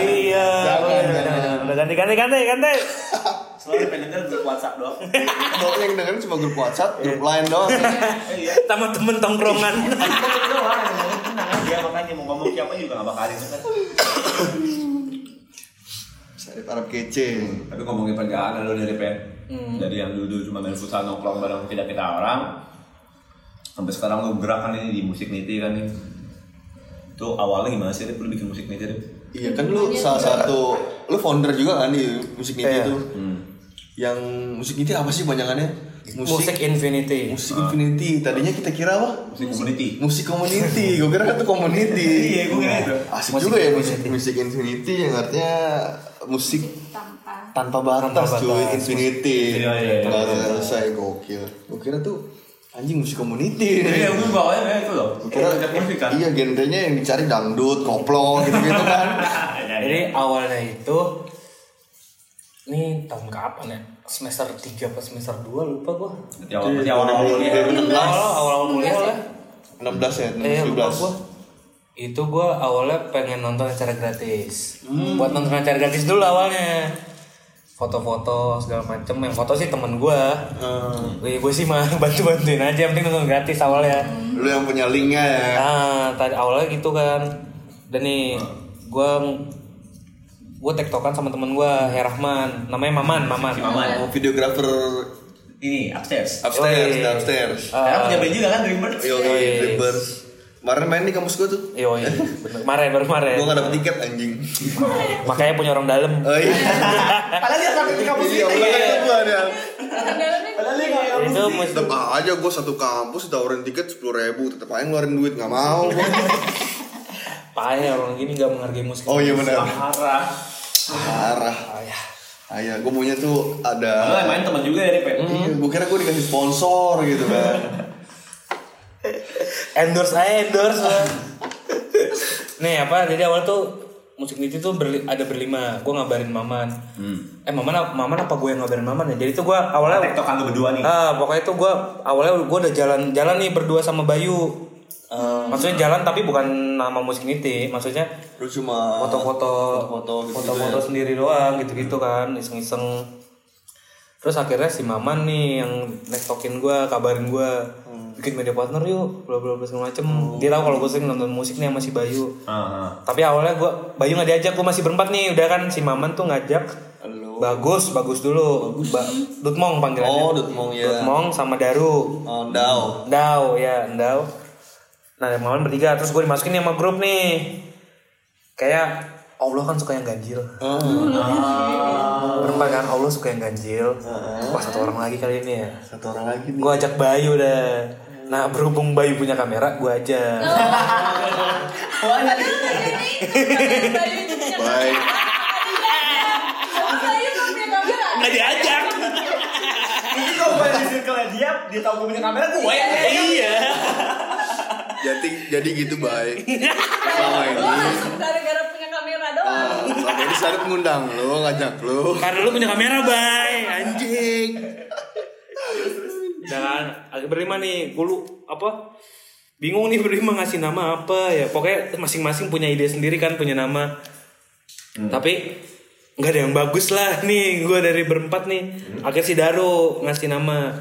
iya Jangan, jangan. udah ganti ganti ganti ganti Selalu pengen denger grup WhatsApp doang. Kalau yang dengerin cuma grup WhatsApp, grup lain doang. Iya. sama temen tongkrongan Itu doang yang ngomong tenang aja makanya mau ngomong siapa juga nggak bakarin kan. Sarip Arab kece. Tapi ngomongin perjalanan lo dari pen. Dari yang dulu cuma main futsal nongkrong bareng tidak kita orang. Sampai sekarang lo gerak kan ini di musik niti kan nih. Itu awalnya gimana sih Rip? Lu bikin musik niti Rip? Iya kan lu salah satu, lu founder juga kan di musik Niti Iya. itu. Yang musik Niti apa sih banyakannya? musik infinity Musik Infinity. Tadinya kita kira apa? Musik community. Musik community. Gue kira kan itu community. Iya, gua kira itu. Asik Musik juga ya musik Infinity. musik Infinity yang artinya musik tanpa tanpa batas, Tanpa cuy. Infinity Iya, iya, iya. nggak selesai gokil gue kira tuh anjing musik community Iya, gue bawanya kayak itu loh. Gue kira musik kan. iya genrenya yang dicari dangdut koplo gitu gitu kan Jadi awalnya itu ini tahun kapan ya? Semester 3 apa semester 2 lupa gua. Ya, awal awal kuliah. Awal awal kuliah lah. 16 ya Eh, lupa 17 gua. Itu gua awalnya pengen nonton acara gratis. Buat nonton acara gratis dulu awalnya. Foto-foto segala macem yang foto sih temen gua. Gue gue sih mah bantu-bantuin aja, yang penting nonton gratis awalnya. lu yang punya linknya ya Nah, tadi awalnya gitu kan. Dan nih, gua gue tektokan sama temen gua, Herahman, namanya Maman, Maman. Maman. oh, videografer Ini upstairs. upstairs Yoi. downstairs Sekarang punya band juga kan Dreamers. yo. Dreamers kemarin main di kampus gue tuh Yo, iya, bener. Kemarin, baru kemarin. gue gak dapet tiket anjing Makanya punya orang dalam. oh iya Padahal dia sampai di kampus iya kita. udah kan gue ada Padahal dia nggak kampus. Itu mesti tetep aja gue satu kampus ditawarin tiket sepuluh ribu tetep aja ngeluarin duit gak mau gua. payah orang gini gak menghargai musik. oh iya benar Parah. Parah Payah. Ayah, gue maunya tuh ada yang main teman juga ya, Rip. ya? Iya, gue kira gue dikasih sponsor gitu kan Endorse aja, endorse. Nih apa? Jadi awal tuh musik niti tuh berli- ada berlima. Gue ngabarin Maman. Eh Maman, Maman apa gue yang ngabarin Maman ya? Jadi tuh gue awalnya Tektokan lu berdua nih. Ah, pokoknya itu gue awalnya gue udah jalan jalan nih berdua sama Bayu. Maksudnya jalan tapi bukan nama musik niti, maksudnya Lu cuma foto-foto foto-foto gitu foto-foto sendiri doang gitu-gitu kan iseng-iseng. Terus akhirnya si Maman nih yang nektokin gue kabarin gue bikin media partner yuk bla bla bla segala macem. Dia tahu kalau gue sering nonton musik nih sama si Bayu. Heeh. tapi awalnya gue Bayu nggak diajak gue masih berempat nih udah kan? Si Maman tuh ngajak Halo. bagus bagus dulu. Ba Dutmong panggilannya. Oh, Dutmong, ya. Dutmong sama Daru. Oh, Dao Dau ya Dau nah Maman bertiga terus gue dimasukin nih sama grup nih. Kayak Allah kan suka yang ganjil. Oh. berempat kan Allah suka yang ganjil. Wah satu orang lagi kali ini ya. Satu orang lagi nih. Gue ajak Bayu dah. Nah berhubung Bayu punya kamera gue punya Baik. Oh, Bayu nggak diajak. Ini kalau gue di circle dia, dia tahu gue punya kamera, gue yang iya Jadi jadi gitu baik Selama ini. Gara-gara punya kamera doang. Selama ini Sarip ngundang lu, ngajak lu. Karena lu punya kamera bay. Anjing. Dan agak berlima nih. Gue lu apa? Bingung nih berlima ngasih nama apa ya. Pokoknya masing-masing punya ide sendiri kan punya nama. Tapi nggak ada yang bagus lah nih. Gue dari berempat nih. Akhirnya si Daro ngasih nama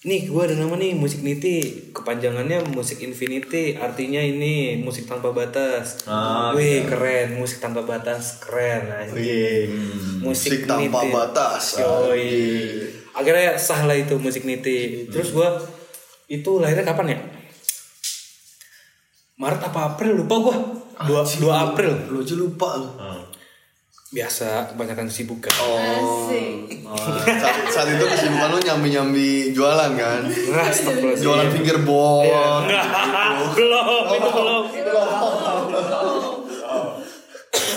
nih gue ada nama nih musik niti. Kepanjangannya musik infinity artinya ini musik tanpa batas. Ah, wih keren. Musik tanpa batas keren anjing. Musik, Musik tanpa niti. batas, Yoi. akhirnya sah lah itu musik niti. Terus gue itu lahirnya kapan ya? Maret apa April? Lupa gue dua dua April. Lu aja lupa lu biasa kebanyakan sibuk kan Asik. Oh, saat, saat itu kesibukan lu nyambi-nyambi jualan kan. Jualan fingerboard Enggak, belum, itu belum.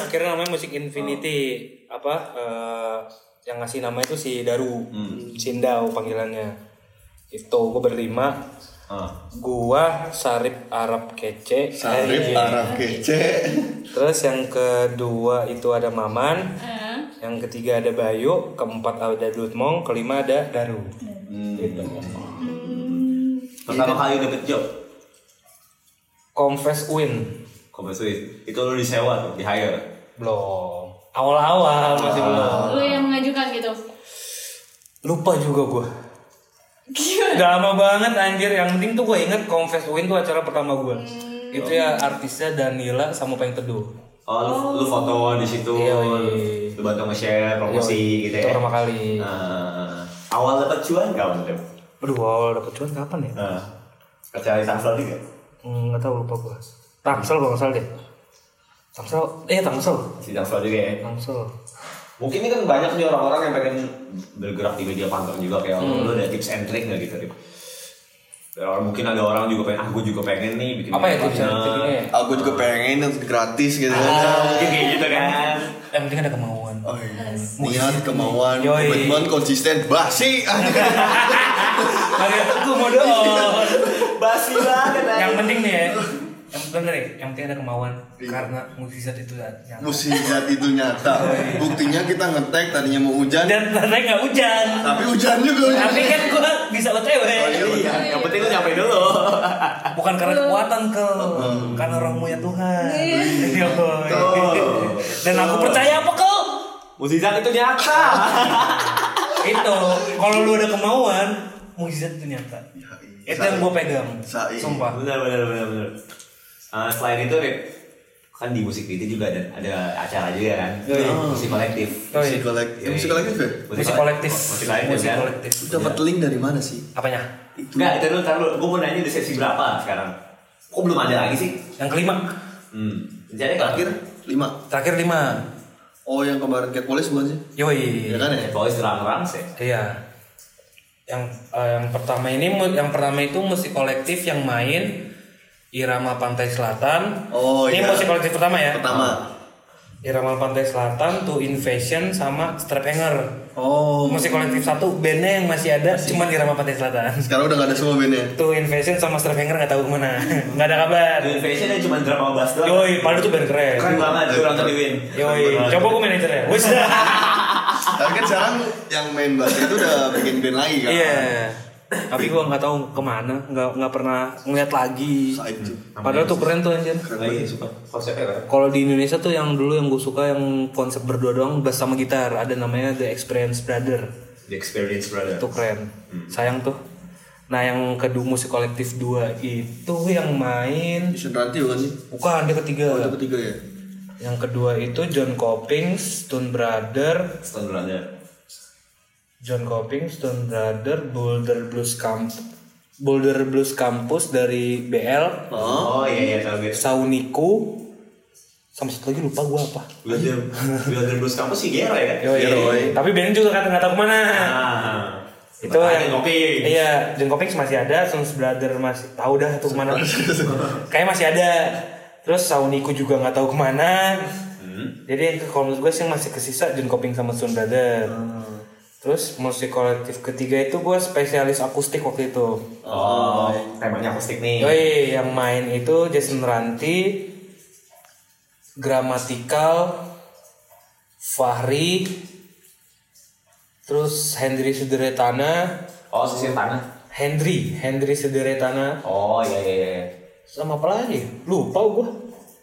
Akhirnya namanya musik Infinity apa eh, yang ngasih nama itu si Daru, Sindau panggilannya. Itu gue berlima. Gua Sarip Arab Kece, Sarip Eh, Arab kece Terus yang kedua itu ada Maman, Eh, yang ketiga ada Bayu, keempat ada Dutmong, kelima ada Daru. Gitu. Pertama kali dapet job, Confess Win. Kobe Sweet. Itu lu disewa tuh, di hire. Belum. Awal-awal masih belum. Lu yang mengajukan gitu. Lupa juga gue. Udah lama banget anjir. Yang penting tuh gue inget Confess Win tuh acara pertama gue. Itu ya artisnya Danila sama Peng Teduh. Oh, lu, lu foto di situ, Iya, iya. lu bantu nge-share promosi gitu Itu ya. pertama kali. Ah, awal dapat cuan kapan tuh? Aduh, awal dapet cuan kapan ya? Ah, kerja di Tangsel juga. Hmm, nggak tahu lupa gue. Tangsel kalau nggak salah deh. Tangsel, eh Tangsel. Di Tangsel juga ya. Tangsel. Mungkin ini kan banyak nih orang-orang yang pengen bergerak di media pantang juga kayak lu ada tips and trick nggak gitu, Rip? Ya, mungkin ada orang juga pengen, ah gue juga pengen nih bikin Apa ya partner. tipsnya? Tipsnya? Aku juga pengen gratis gitu kan. Ah, mungkin kayak gitu kan. Yang penting ada kemauan. Oh, iya. Niat, kemauan, komitmen, konsisten, basi. Mario Teguh mau doon. Basi banget Yang penting nih ya. Yang penting nih, yang penting ada kemauan karena mukjizat itu nyata. Musibah itu nyata. Buktinya kita ngetek tadinya mau hujan, Dan ternyata nggak hujan. tapi hujan juga. Tapi kan gua bisa OTW. Iya, yang penting lu nyampe dulu. Bukan karena kekuatan ke, karena rohmu ya Tuhan. Iya, boy. Dan aku percaya apa kau? Musizat itu nyata. Itu kalau lu ada kemauan, mukjizat itu nyata. Itu yang gue pegang. Sai. Sumpah. benar benar benar benar. Ah, selain itu Rip, kan di musik video juga ada ada acara juga kan. Yoi. Musik kolektif. Oh, Musik iya. kolektif. Yoi. Musik kolektif ya? Musik kolektif. Musik kolektif Musik kolektif. Lu dapat link dari mana sih? Apanya? Enggak, itu dulu, ntar dulu. Gue mau nanya di sesi berapa sekarang? Kok belum ada lagi sih? Yang kelima. Hmm. Jadi Terakhir lima. Terakhir lima. Oh yang kemarin Cat Police bukan sih? Yoi. Ya kan ya? Boys terang-terang sih. Iya. Yang eh, yang pertama ini yang pertama itu musik kolektif yang main Irama Pantai Selatan. Oh, ini iya. musik kolektif pertama ya. Pertama. Irama Pantai Selatan, To Invasion sama Strap Hanger. Oh. Musik kolektif satu bandnya yang masih ada cuman Irama Pantai Selatan. Sekarang udah gak ada semua bandnya. To Invasion sama Strap Hanger nggak tahu ke mana. Nggak ada kabar. Di Invasion yang cuma drama bass doang. Yoi, padahal tuh band keren. Keren banget, gue nonton di Win. Yoi, coba gue manajernya. Wes. Tapi kan sekarang yang main bass itu udah bikin band lagi kan? Iya. Tapi gua nggak tahu ke mana, nggak nggak pernah ngeliat lagi. Saat itu. Padahal tuh keren tuh anjir. Kan. Kalau di Indonesia tuh yang dulu yang gue suka yang konsep berdua doang bass sama gitar ada namanya The Experience Brother The Experience Brother. itu keren sayang tuh nah yang kedua musik kolektif dua itu yang main Ranti bukan sih? bukan dia ketiga Oh ketiga ya? yang kedua itu John Coping Stone Brother Stone Brother. John Coping Stone Brother Boulder Blues Camp Boulder Blues Campus dari BL Oh, iya iya tahu gue. Sauniku sama satu lagi lupa gua apa Builder Blues Campus sih Gero ya kan? Yoi. Tapi bandnya juga kata nggak tahu ke mana. Ah. itu yang kopi. Iya, John Kopix masih ada, Sons Brother masih tahu dah tuh ke mana. Kayak masih ada. Terus Sauniku juga nggak tahu ke mana. Jadi kalau menurut gue sih yang masih kesisa John Koping sama Sons Brother. Terus musik kolektif ketiga itu gue spesialis akustik waktu itu. Oh, temanya akustik nih. Yoi, yang main itu Jason Ranti, Gramatikal, Fahri, terus Hendry Suderetana, Oh, sisir tanah. Hendry, Hendry Suderetana, Oh, iya iya iya. sama apa lagi? Lupa gua.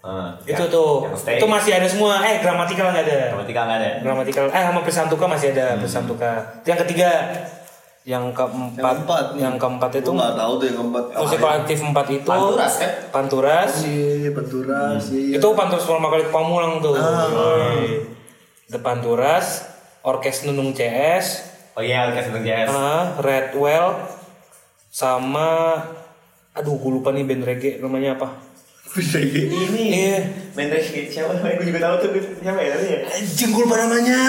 Ah, itu yang- tuh, itu masih ada semua. Eh, Gramatikal nggak ada. Gramatikal nggak ada. Gramatikal, eh sama Prisantuka masih ada Prisantuka. Itu yang ketiga, yang keempat, Yang keempat yang keempat itu Gue gak tau tuh yang keempat. musik kolektif empat itu Panturas, kan? Panturas, Iya, Panturas. Iya. itu panturas forma kali pamulang tuh Yoi. depan turas orkes nunung CS Oh iya, Orkes Tentang Jazz. ah, Redwell sama aduh gue lupa nih band reggae namanya apa Ini. Iya. Main Reggae siapa namanya? Gue juga tahu tuh. Siapa ya? Tadi ya. anjing gue lupa namanya.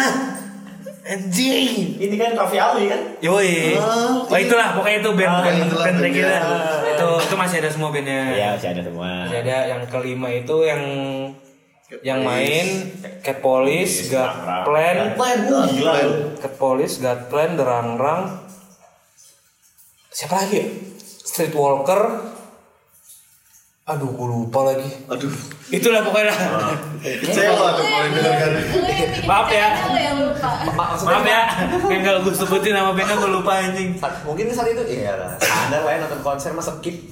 Anjing. Ini kan Raffi Alwi kan? Yoi, Oh, oh itulah. Pokoknya itu band Ah, band, itulah band bandnya. dah. Itu itu masih ada semua bandnya. Iya, masih ada semua. Masih ada. Yang kelima itu yang yang main Cat Police, God Plan, Plan, uh. Cat Police, God Plan, Derangrang, siapa lagi ya? Streetwalker, aduh gue lupa lagi. Aduh. Itulah pokoknya. Kecewa tuh kalau kan. Maaf ya. Lupa. Maaf ya, yang gak gue sebutin nama bandnya gue lupa anjing. Mungkin saat itu iya lah. Anda lah yang nonton konser masa skip.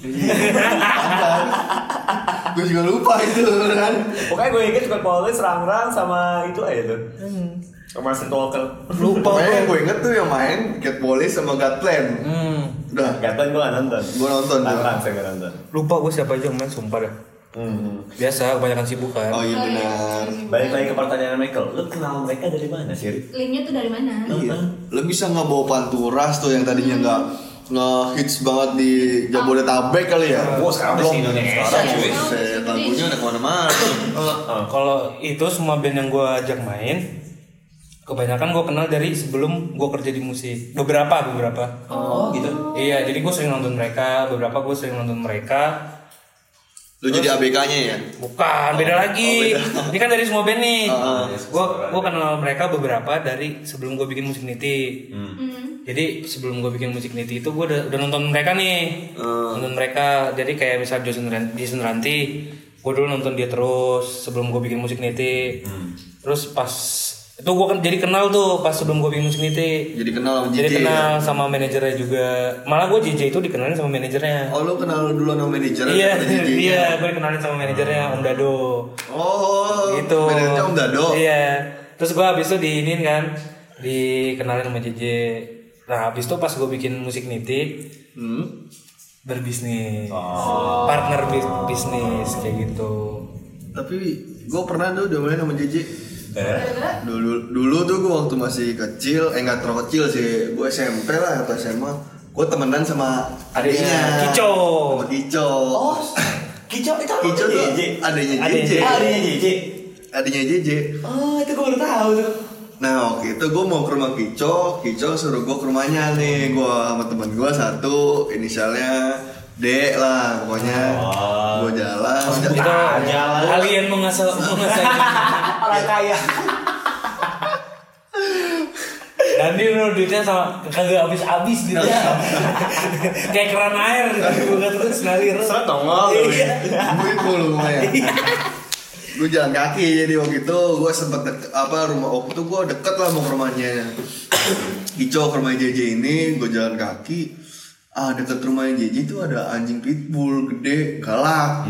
Gue juga lupa itu kan. Pokoknya gue inget juga Paulus, Rang-Rang sama itu aja tuh. Sama Street Walker. Lupa Pokoknya yang gue. inget tuh yang main Cat Police sama God Plan. Hmm, Udah. Gak tau gue gak nonton. Gue nonton. Rang-Rang saya gak nonton. lupa gue siapa aja yang main, sumpah dah. Hmm. Biasa, kebanyakan sibuk kan. Oh iya benar. Balik lagi ke pertanyaan Michael. Lu kenal mereka dari mana sih? Linknya tuh dari mana? Iya. Lo bisa nggak bawa panturas tuh yang tadinya nggak nge-hits banget di Jabodetabek kali ya? Wah, sekarang udah Belum. se-Indonesia, Sekarang lagunya udah ke mana-mana. Kalau itu semua band yang gue ajak main, kebanyakan gue kenal dari sebelum gue kerja di musik. Beberapa beberapa. Oh. Gitu. iya jadi gue sering nonton mereka. Beberapa gue sering nonton mereka. Lu jadi ABK-nya ya? bukan beda lagi. ini kan dari semua band nih. Gue gue kenal mereka beberapa dari sebelum gue bikin musik niti. Hmm. jadi sebelum gue bikin musik niti itu gue udah, udah nonton mereka nih. Nonton mereka. Jadi kayak misal Jason, Jason Ranti gue dulu nonton dia terus sebelum gue bikin musik niti. Terus pas itu gue kan jadi kenal tuh pas sebelum gue bikin musik niti Jadi kenal sama jadi JJ kenal ya? sama manajernya juga. Malah gue JJ itu dikenalin sama manajernya. Oh lu kenal dulu sama manajer iya iya gue dikenalin sama manajernya Om Dado. Oh gitu. Manajernya Om Dado? Iya. Terus gue habis itu diinin kan dikenalin sama JJ nah habis itu pas gue bikin musik niti hmm? berbisnis. Partner bis- bisnis kayak gitu. Tapi gue pernah tuh diomongin sama JJ Gara-gara dulu dulu tuh gue waktu masih kecil eh nggak terlalu kecil sih. Gue SMP lah atau SMA gue temenan sama adiknya Kico. sama Kico. Oh, Kicau itu apa? Kico tuh JJ. adiknya Adiknya JJ adiknya JJ. adiknya JJ Oh, itu gue baru tahu tuh. nah waktu itu gue mau ke rumah Kico. Kico suruh gue ke rumahnya nih. Gue sama temen gue satu. Inisialnya D lah pokoknya. Oh. gue jalan. Itu jalan. kalian mengasal mengasal Orang kaya. dan dia menurut duitnya sama kagak habis habis gitu kayak keran air gitu bukan terus. Ngalir Seret nongol. Iya. duit mulu lumayan. Gue jalan kaki jadi waktu itu gue sempet dek- apa rumah waktu itu gue deket lah mau ke rumahnya. Kico ke rumah JJ ini gue jalan kaki. Ah deket rumahnya JJ itu ada anjing pitbull gede galak.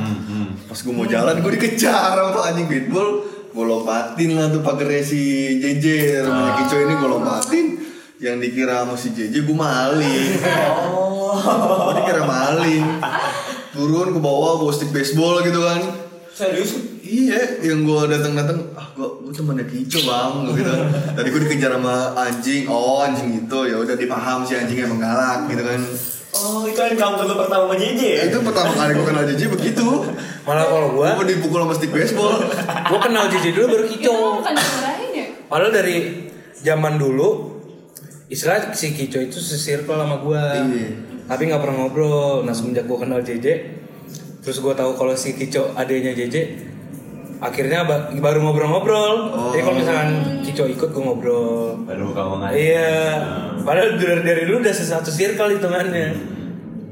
Pas gue mau jalan gue dikejar sama anjing pitbull gue lompatin lah tuh pagernya si JJ rumahnya Kico ini gue lompatin yang dikira sama si JJ gue maling. Oh. Gue dikira maling. Turun ke bawah bawa stick baseball gitu kan. Serius? Iya, yang gue datang-datang, ah gue gue temennya Kico bang, gitu. Tadi gue dikejar sama anjing, oh anjing itu. Ya udah dipaham si anjingnya emang galak gitu kan. Oh, itu encounter lu pertama sama JJ ya? Itu pertama kali gue kenal JJ begitu. malah kalau gua Gue dipukul sama stick baseball. gua kenal JJ dulu baru itu Kico bukan dimarahin ya? padahal dari zaman dulu istilah si Kico itu sesirkel sama gua Iya. tapi nggak pernah ngobrol nah semenjak gua kenal JJ terus gua tahu kalau si Kico adanya JJ akhirnya ba- baru ngobrol-ngobrol jadi kalau misalkan Kico ikut gua ngobrol Baru buka omongan. iya padahal dari, dari dulu udah satu circle hitungannya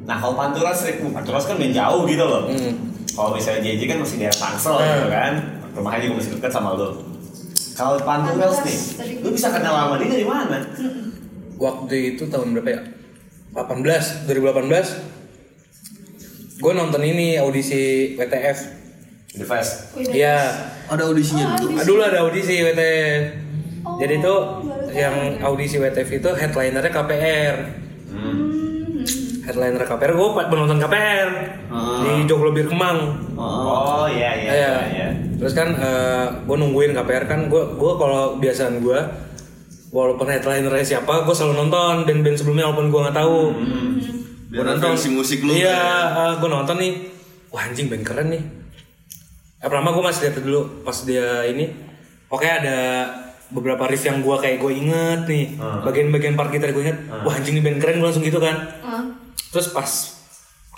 Nah, kalau Panturas, sering- Panturas kan main jauh gitu loh. Hmm. Kalau misalnya JJ kan masih daerah Tangsel Hmm. gitu kan. Rumahnya juga masih dekat sama lo. Kalau Panturas nih, lu bisa kenal sama dia dari mana? waktu itu tahun berapa ya 18 2018 gue nonton ini audisi WTF The Fest. Wih, Iya, Ada audisinya dulu. Ah, dulu ada audisi WTF. Oh, Jadi itu yang audisi WTF itu headlinernya KPR. Hmm. Headliner KPR, gue penonton KPR di Joglo Bir Kemang. Oh, iya iya Iya. iya. iya. Terus kan gue nungguin KPR kan, gue gue kalau biasaan gue walaupun headlinernya siapa, gue selalu nonton band-band sebelumnya walaupun gue nggak tahu. Biar referensi musik lu Iya, kan. gue nonton nih. Wah anjing band keren nih. Eh, pertama gue masih lihat dulu pas dia ini. Oke ada beberapa riff yang gue kayak gue inget nih. Bagian-bagian part gitar gue inget. Wah anjing nih band keren gue langsung gitu kan. Ah. Terus pas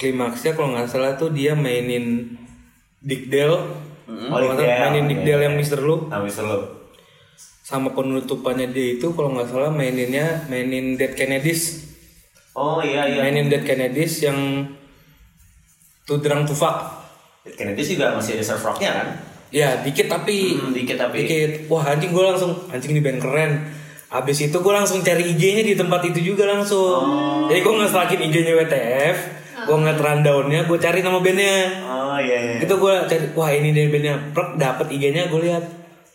klimaksnya kalau nggak salah tuh dia mainin Dick Dale. Oh, Kalau nggak salah Dale, mainin Dick. Dale yang Mister Lu. Nah, bisa lo. Sama penutupannya dia itu kalau nggak salah maininnya mainin Dead Kennedys. Oh iya iya. Mainin Dead Kennedys yang To Drunk to Fuck. Kennedy juga masih ada surf rocknya kan? Ya dikit tapi Hmm, dikit tapi. dikit. Wah anjing gue langsung anjing ini band keren. Abis itu gue langsung cari IG-nya di tempat itu juga langsung. Oh. Jadi gue nge-stalkin IG-nya WTF, gue ngeliat rundown-nya, gue cari nama bandnya. Oh iya iya. Itu gue cari, wah ini deh bandnya. Prek dapet IG-nya gue lihat.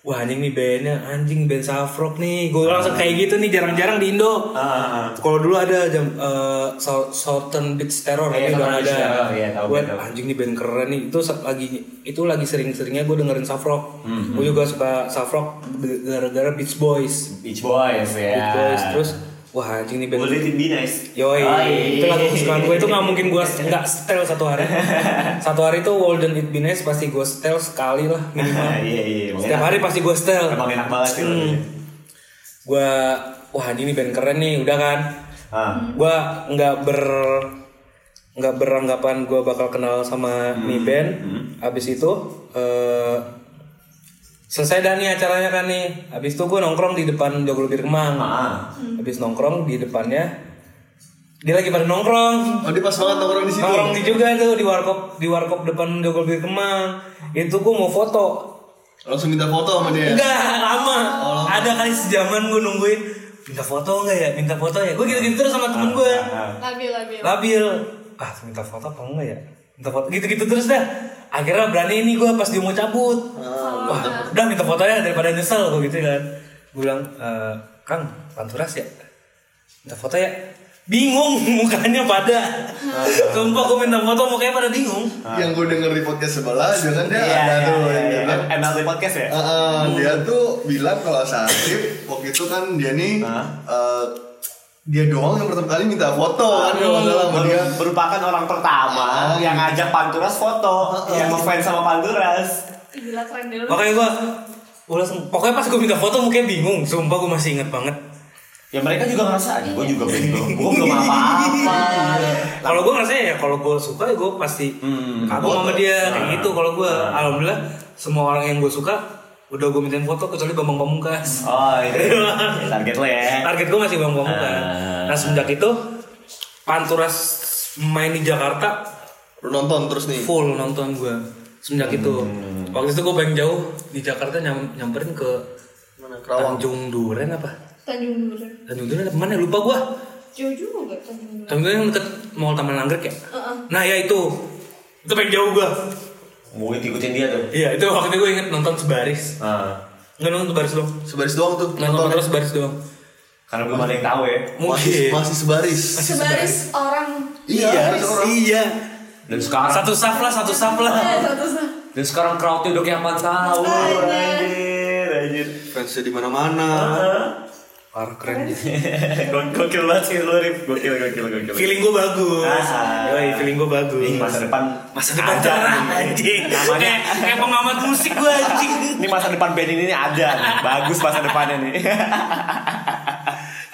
Wah anjing nih bandnya, anjing band Safrock nih. Gue langsung kayak gitu nih jarang-jarang di Indo. Ah, ah, ah. Kalau dulu ada jam eh, Sou- Southern Beach Terror Iya, Southern ada. Terror, iya, tahu, Gue tahu. anjing nih band keren nih. Itu lagi itu lagi sering-seringnya gue dengerin Safrock. Hmm, Gue juga suka Safrock gara-gara Beach Boys. Beach Boys ya. Beach Boys terus wah anjing nih band. Will it be nice? Yoi, Oh, iya. itu lagu kesukaan gue itu nggak mungkin gue nggak setel satu hari. Satu hari itu Walden It Be Nice pasti gue setel sekali lah minimal. Iya iya. Setiap hari pasti gue setel. Emang enak banget sih. Hmm. gue wah ini band keren nih udah kan Ah. gue nggak ber nggak beranggapan gue bakal kenal sama nih band abis itu eh, selesai dah nih acaranya kan nih abis itu gue nongkrong di depan Joglo Bir Kemang Ah. abis nongkrong di depannya dia lagi pada nongkrong Oh dia pas banget nongkrong di situ. nongkrong di juga tuh di warkop di warkop depan Joglo Bir Kemang itu gue mau foto Langsung minta foto sama dia. Enggak, lama. Ada kali sejaman gue nungguin minta foto enggak ya? Minta foto ya? Gue gitu-gitu terus sama temen gue. labil labil Labil. Ah, minta foto apa enggak ya? Minta foto gitu-gitu terus dah. Akhirnya berani nih gue pas dia mau cabut. Wah, udah minta foto ya daripada nyesel gue gitu kan. Gue bilang, "Eh, Kang, Panturas ya? Minta foto ya? Bingung mukanya pada. Sumpah gue minta foto mukanya pada bingung. Yang gue denger di podcast sebelah jangan dia Iya, ada iya, tuh yang iya. bilang, MLT podcast ya? "Eh, eh, dia tuh bilang kalau Sarip waktu itu kan dia nih Hah? eh, dia doang yang pertama kali minta foto kan kalau salah sama dia. merupakan orang pertama Ah. yang ngajak Panturas foto, yang ngefans sama Panturas. Gila keren deh lu Makanya gue gue langsung pokoknya pas gue minta foto mukanya bingung sumpah gue masih inget banget Ya mereka juga ngerasa, gue juga belum, gue belum apa-apa. kalau gue ngerasa ya kalau gue suka ya gue pasti Hmm. kagum sama dia kayak gitu kalau gue alhamdulillah semua orang yang gue suka udah gue mintain foto kecuali Bambang Pamungkas Oh itu target lo ya. target gue masih Bambang Pamungkas Ah. nah semenjak itu Panturas main di Jakarta Lu nonton terus nih. full nonton gue semenjak itu Hmm. waktu itu gue pengen jauh di Jakarta nyam- nyamperin ke Mana Kerawang. Tanjung Duren apa Tanjung Duren Tanjung Duren apa mana lupa gue jauh juga Tanjung Duren Tanjung Duren yang deket Mall Taman Anggrek ya? Heeh. Nah ya itu Itu pengen jauh gua Mau ikutin dia tuh. Iya itu waktu itu gue inget nonton sebaris Ah. Nggak nonton sebaris doang Sebaris doang tuh. Nonton Nonton terus sebaris doang Karena belum ada yang tahu ya. masih, Mungkin masih sebaris. sebaris orang Iya, seorang. Iya Dan sekarang Satu saf lah Satu saf lah eh satu satu dan sekarang crowdnya udah kayak apaan tahu. Anjir, anjir. Fansnya di mana-mana. Parah keren Gok- Gokil banget sih lu Rip. Gokil, gokil, gokil. Feeling gue bagus Ah. Yoi feeling gue bagus Ini masa depan Masa depan ada cerah anjing Namanya Kayak kayak pengamat musik gue anjing ini masa depan band ini nih ada nih. Bagus masa depannya nih.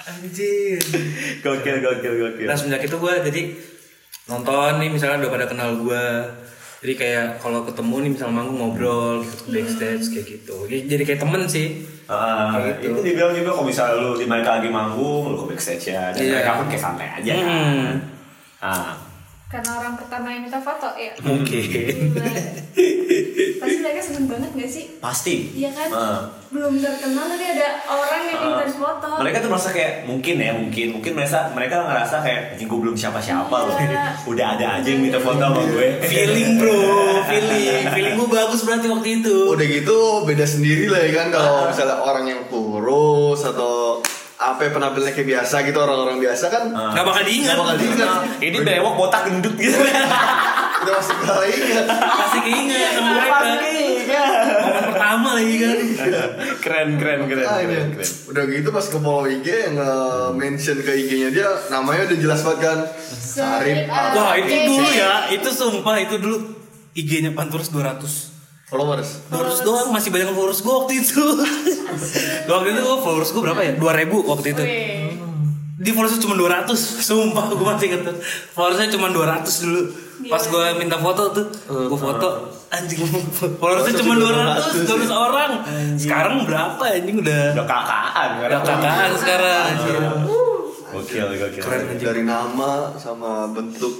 Anjir gokil, gokil, gokil. Nah semenjak itu gue jadi nonton nih misalnya udah pada kenal gue jadi kayak kalau ketemu nih misalnya manggung ngobrol gitu backstage kayak gitu jadi, jadi kayak temen sih Ah, Kayak gitu. itu dibilang juga kalau misalnya lu di mereka lagi manggung, lu ke backstage ya, dan Iya. mereka pun kayak santai aja kan. Hmm. Ah, karena orang pertama yang minta foto ya mungkin banget gak sih pasti. Iya kan Ah. belum terkenal tapi ada orang yang minta foto Mereka tuh merasa kayak mungkin ya mungkin mungkin mereka mereka ngerasa kayak anjing gue belum siapa siapa loh. Iya. Udah ada aja yang minta foto sama gue. feeling bro feeling feeling gue bagus berarti waktu itu Udah gitu beda sendiri lah ya kan kalau misalnya orang yang kurus atau apa ya, penampilannya kayak biasa gitu orang-orang biasa kan nggak bakal diingat Nggak bakal diingat. Ini bewok botak gendut gitu. udah masih kali ingat. pasti keinget sama mereka momen pertama lagi kan keren keren keren Ah, keren, iya. keren. Udah gitu pas ke follow IG nge-mention ke IG-nya dia namanya udah jelas banget kan. Sarip. Wah itu dulu ya itu sumpah itu dulu IG-nya Panturus 200 Followers. Followers doang masih banyak followers gue waktu itu Waktu itu followers gue berapa ya? 2000 waktu itu. Di followersnya cuma 200 Sumpah gue masih inget tuh Followersnya cuma 200 dulu Pas gue minta foto tuh Gue foto Anjing. Followersnya cuma 200 200 orang. Sekarang berapa anjing udah? Udah kakaan Udah kakaan sekarang. Anjing. Gokil gokil. Keren anjing. Dari nama sama bentuk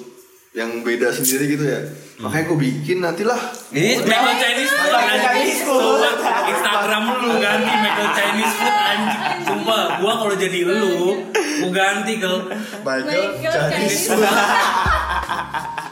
yang beda sendiri gitu ya. Makanya gue bikin nantilah. Ini Michael Chinese food Chinese food. Instagram lu ganti Michael Chinese food anjing. Sumpah Gua kalau jadi lu Gua ganti ke Michael Michael Chinese Chinese.